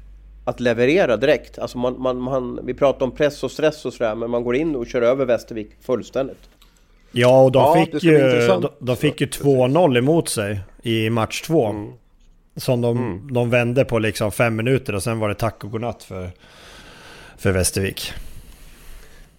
att leverera direkt. Alltså man, man, man, vi pratar om press och stress och sådär, men man går in och kör över Västervik fullständigt. Ja, och de Ja, fick ju, intressant. de, de fick ju 2-0 emot sig i match två. Mm. Som de, de vände på liksom fem minuter och sen var det tack och godnatt för, för Västervik.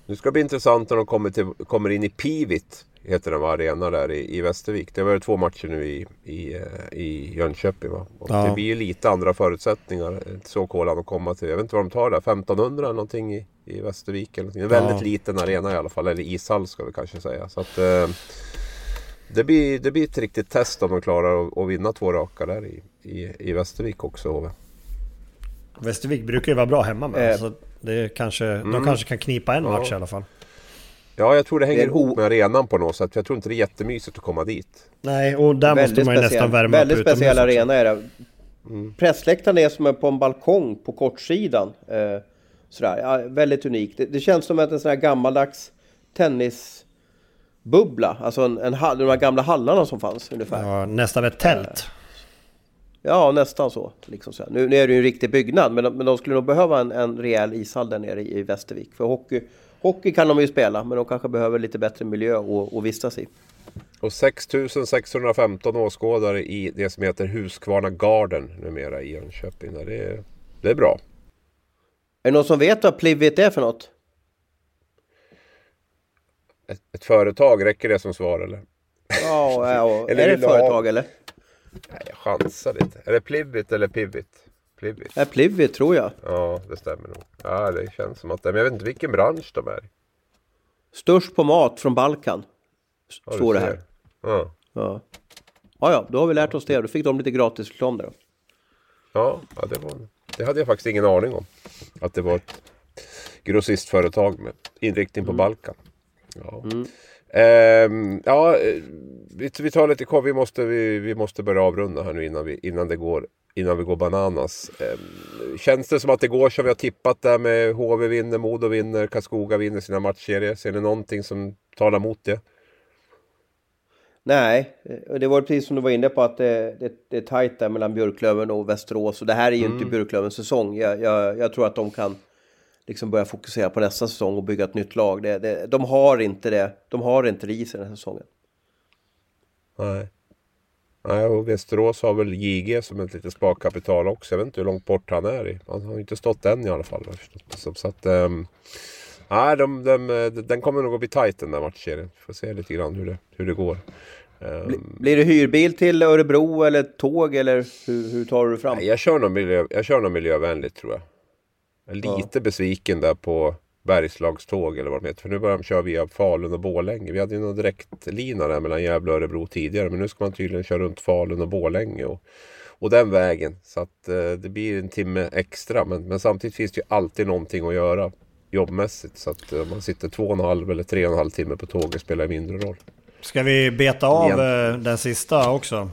Det ska bli intressant när de kommer, till, kommer in i Pivit. Heter den va, arena där i, i Västervik. Det var ju två matcher nu i, i, eh, i Jönköping va. Och Ja. Det blir ju lite andra förutsättningar. Så kolan att komma till. Jag vet inte vad de tar där. 1500 eller någonting i, i Västervik. Eller någonting. En väldigt Ja. liten arena i alla fall. Eller ishall ska vi kanske säga. Så att, eh, det, blir, det blir ett riktigt test om de klarar att, att vinna två raka där i, i, i Västervik också. HV. Västervik brukar ju vara bra hemma med. Eh. Så det kanske, Mm. De kanske kan knipa en match i alla fall. Ja, jag tror det hänger Det ihop med arenan på något sätt. Jag tror inte det är jättemysigt att komma dit. Nej, och där måste man ju nästan värma väldigt upp utomhus speciell arena är det. Mm. Pressläktaren är som är på en balkong på kortsidan. Eh, sådär. Ja, väldigt unikt. Det, det känns som att en sån här gammaldags tennisbubbla. Alltså en, en, hall- de här gamla hallarna som fanns ungefär. Ja, Ja, nästan ett tält. Nästan så. Liksom så. Nu, nu är det ju en riktig byggnad, men men de skulle nog behöva en, en rejäl ishall där nere i, i Västervik. För hockey, hockey kan de ju spela, men de kanske behöver lite bättre miljö att att vistas i. Och 6615 åskådare i det som heter Huskvarna Garden numera i Jönköping. Det är, det är bra. Är det någon som vet vad Plivit är för något? Ett, ett företag, räcker det som svar eller? Ja, ja. Eller är det ett du ha- företag eller? Nej, jag chansar lite. Är det Plivit eller Pivit? Plivit. Är Plivit tror jag. Ja, det stämmer nog. Ja, det känns som att det Men jag vet inte vilken bransch de är. Störst på mat från Balkan. Ja, Står det här. Ja. Ja. ja, ja, då har vi lärt oss det. Då fick de lite gratis reklam där då. Ja, ja det, var, det hade jag faktiskt ingen aning om. Att det var ett grossistföretag med inriktning på Balkan. Ja, Ehm, ja eh, vi, tar lite kvar. Vi måste, vi, vi måste börja avrunda här nu innan, vi, innan, det går, innan vi går bananas. Ehm, känns det som att det går som vi har tippat där med HV vinner, Modo vinner, Karlskoga vinner sina matchserier? Ser ni någonting som talar emot det? Nej, eh, det var precis som du var inne på att det, det, det är tajt där mellan Björklöven och Västerås. Och det här är ju inte Björklövens säsong. Jag, jag, jag tror att de kan liksom börja fokusera på nästa säsong och bygga ett nytt lag. Det, det, de har inte det. De har inte det i sig den här säsongen. Nej. Nej, och Västerås har väl JG som ett litet sparkapital också. Jag vet inte hur långt bort han är. i. Han har inte stått än i alla fall. Så, att... Um, nej, de, de, eh, den kommer nog att bli tajt den där matchserien. Får se lite grann hur det, hur det går. Bli, blir det hyrbil till Örebro eller tåg eller hur, hur tar du fram? nej, jag, kör nog miljö, jag kör nog miljövänligt tror jag. Lite besviken där på Bergslagståg eller vad de heter. För nu börjar de köra via Falun och Borlänge. Vi hade ju någon direktlina där mellan Gävle och Örebro tidigare. Men nu ska man tydligen köra runt Falun och Borlänge. Och, och den vägen. Så att eh, det blir en timme extra. Men, men samtidigt finns det ju alltid någonting att göra jobbmässigt. Så att om man sitter två och en halv eller tre och en halv timme på tåget spelar mindre roll. Ska vi beta av Igen. den sista också?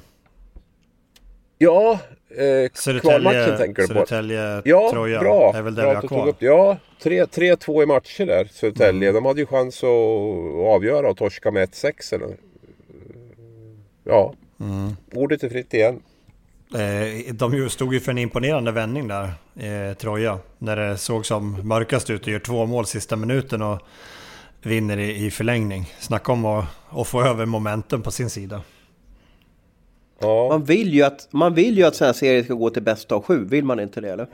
Ja, eh, kvalmatchen tänker du på? Södertälje, ja, Troja. Bra, är väl där bra vi har kvar. Upp. Ja, 3-2 i matcher där, Södertälje. Mm. De hade ju chans att avgöra och torska med 1-6 eller... Ja, mm. ordet är fritt igen. Eh, de stod ju för en imponerande vändning där, eh, Troja. När det såg som mörkast ut och gör två mål sista minuten och vinner i, i förlängning. Snacka om att, att få över momentum på sin sida. Ja. Man, vill ju att, man vill ju att sådana här serier ska gå till bästa av sju, vill man inte det eller?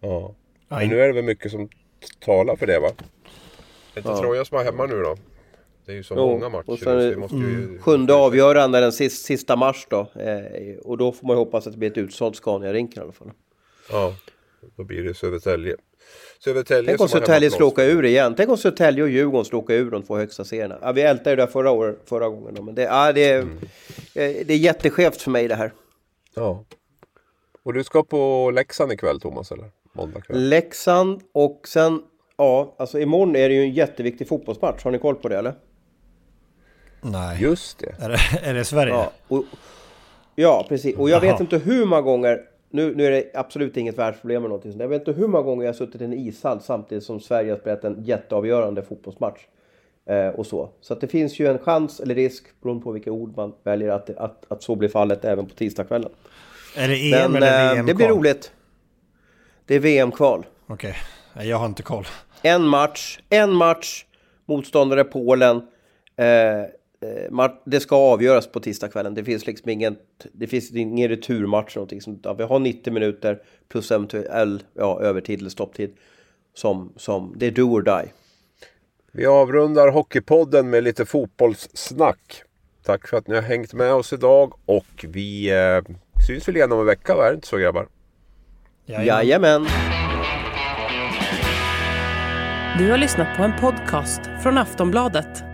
Ja. Men nu är det väl mycket som talar för det va? Det är inte ja. Troja som har hemma nu då? Det är ju så jo, många matcher. Och sen, så måste mm. ju... Sjunde avgörande den sista, sista mars då. Eh, och då får man ju hoppas att det blir ett utsålt Scania-rinken i alla fall. Ja, då blir det Södertälje. Södertälje Tänk om Södertälje skulle åka ur igen. Tänk om Södertälje och Djurgården skulle åka ur de två högsta serierna. Ja, vi ältade ju det förra, år, förra gången. Men det, ja, det, är, mm. Eh, det är jätteskevt för mig det här. Ja. Och du ska på Leksand ikväll Thomas eller? Måndag kväll. Leksand och sen, ja, alltså imorgon är det ju en jätteviktig fotbollsmatch. Har ni koll på det eller? Nej. Just det. Är det, är det Sverige? Ja, och, ja, precis. Och jag Jaha. vet inte hur många gånger nu, nu är det absolut inget världsproblem eller någonting. Jag vet inte hur många gånger jag har suttit i en ishall samtidigt som Sverige har spelat en jätteavgörande fotbollsmatch. Eh, och så. Så att det finns ju en chans eller risk, beroende på vilka ord man väljer, att, att, att så blir fallet även på tisdagskvällen. Är det EM Men, eller VM-kval? Eh, det blir roligt. Det är VM-kval. Okej, okay. jag har inte koll. En match, en match, motståndare Polen. Eh, det ska avgöras på tisdagskvällen. Det finns liksom ingen, det finns ingen returmatch någonting sånt. Vi har 90 minuter plus eventuell ja, övertid eller stopptid. Som, som, det är do or die. Vi avrundar Hockeypodden med lite fotbollssnack. Tack för att ni har hängt med oss idag och vi eh, syns väl igen om en vecka, va? Är det inte så grabbar? Jajamän. Jajamän. Du har lyssnat på en podcast från Aftonbladet.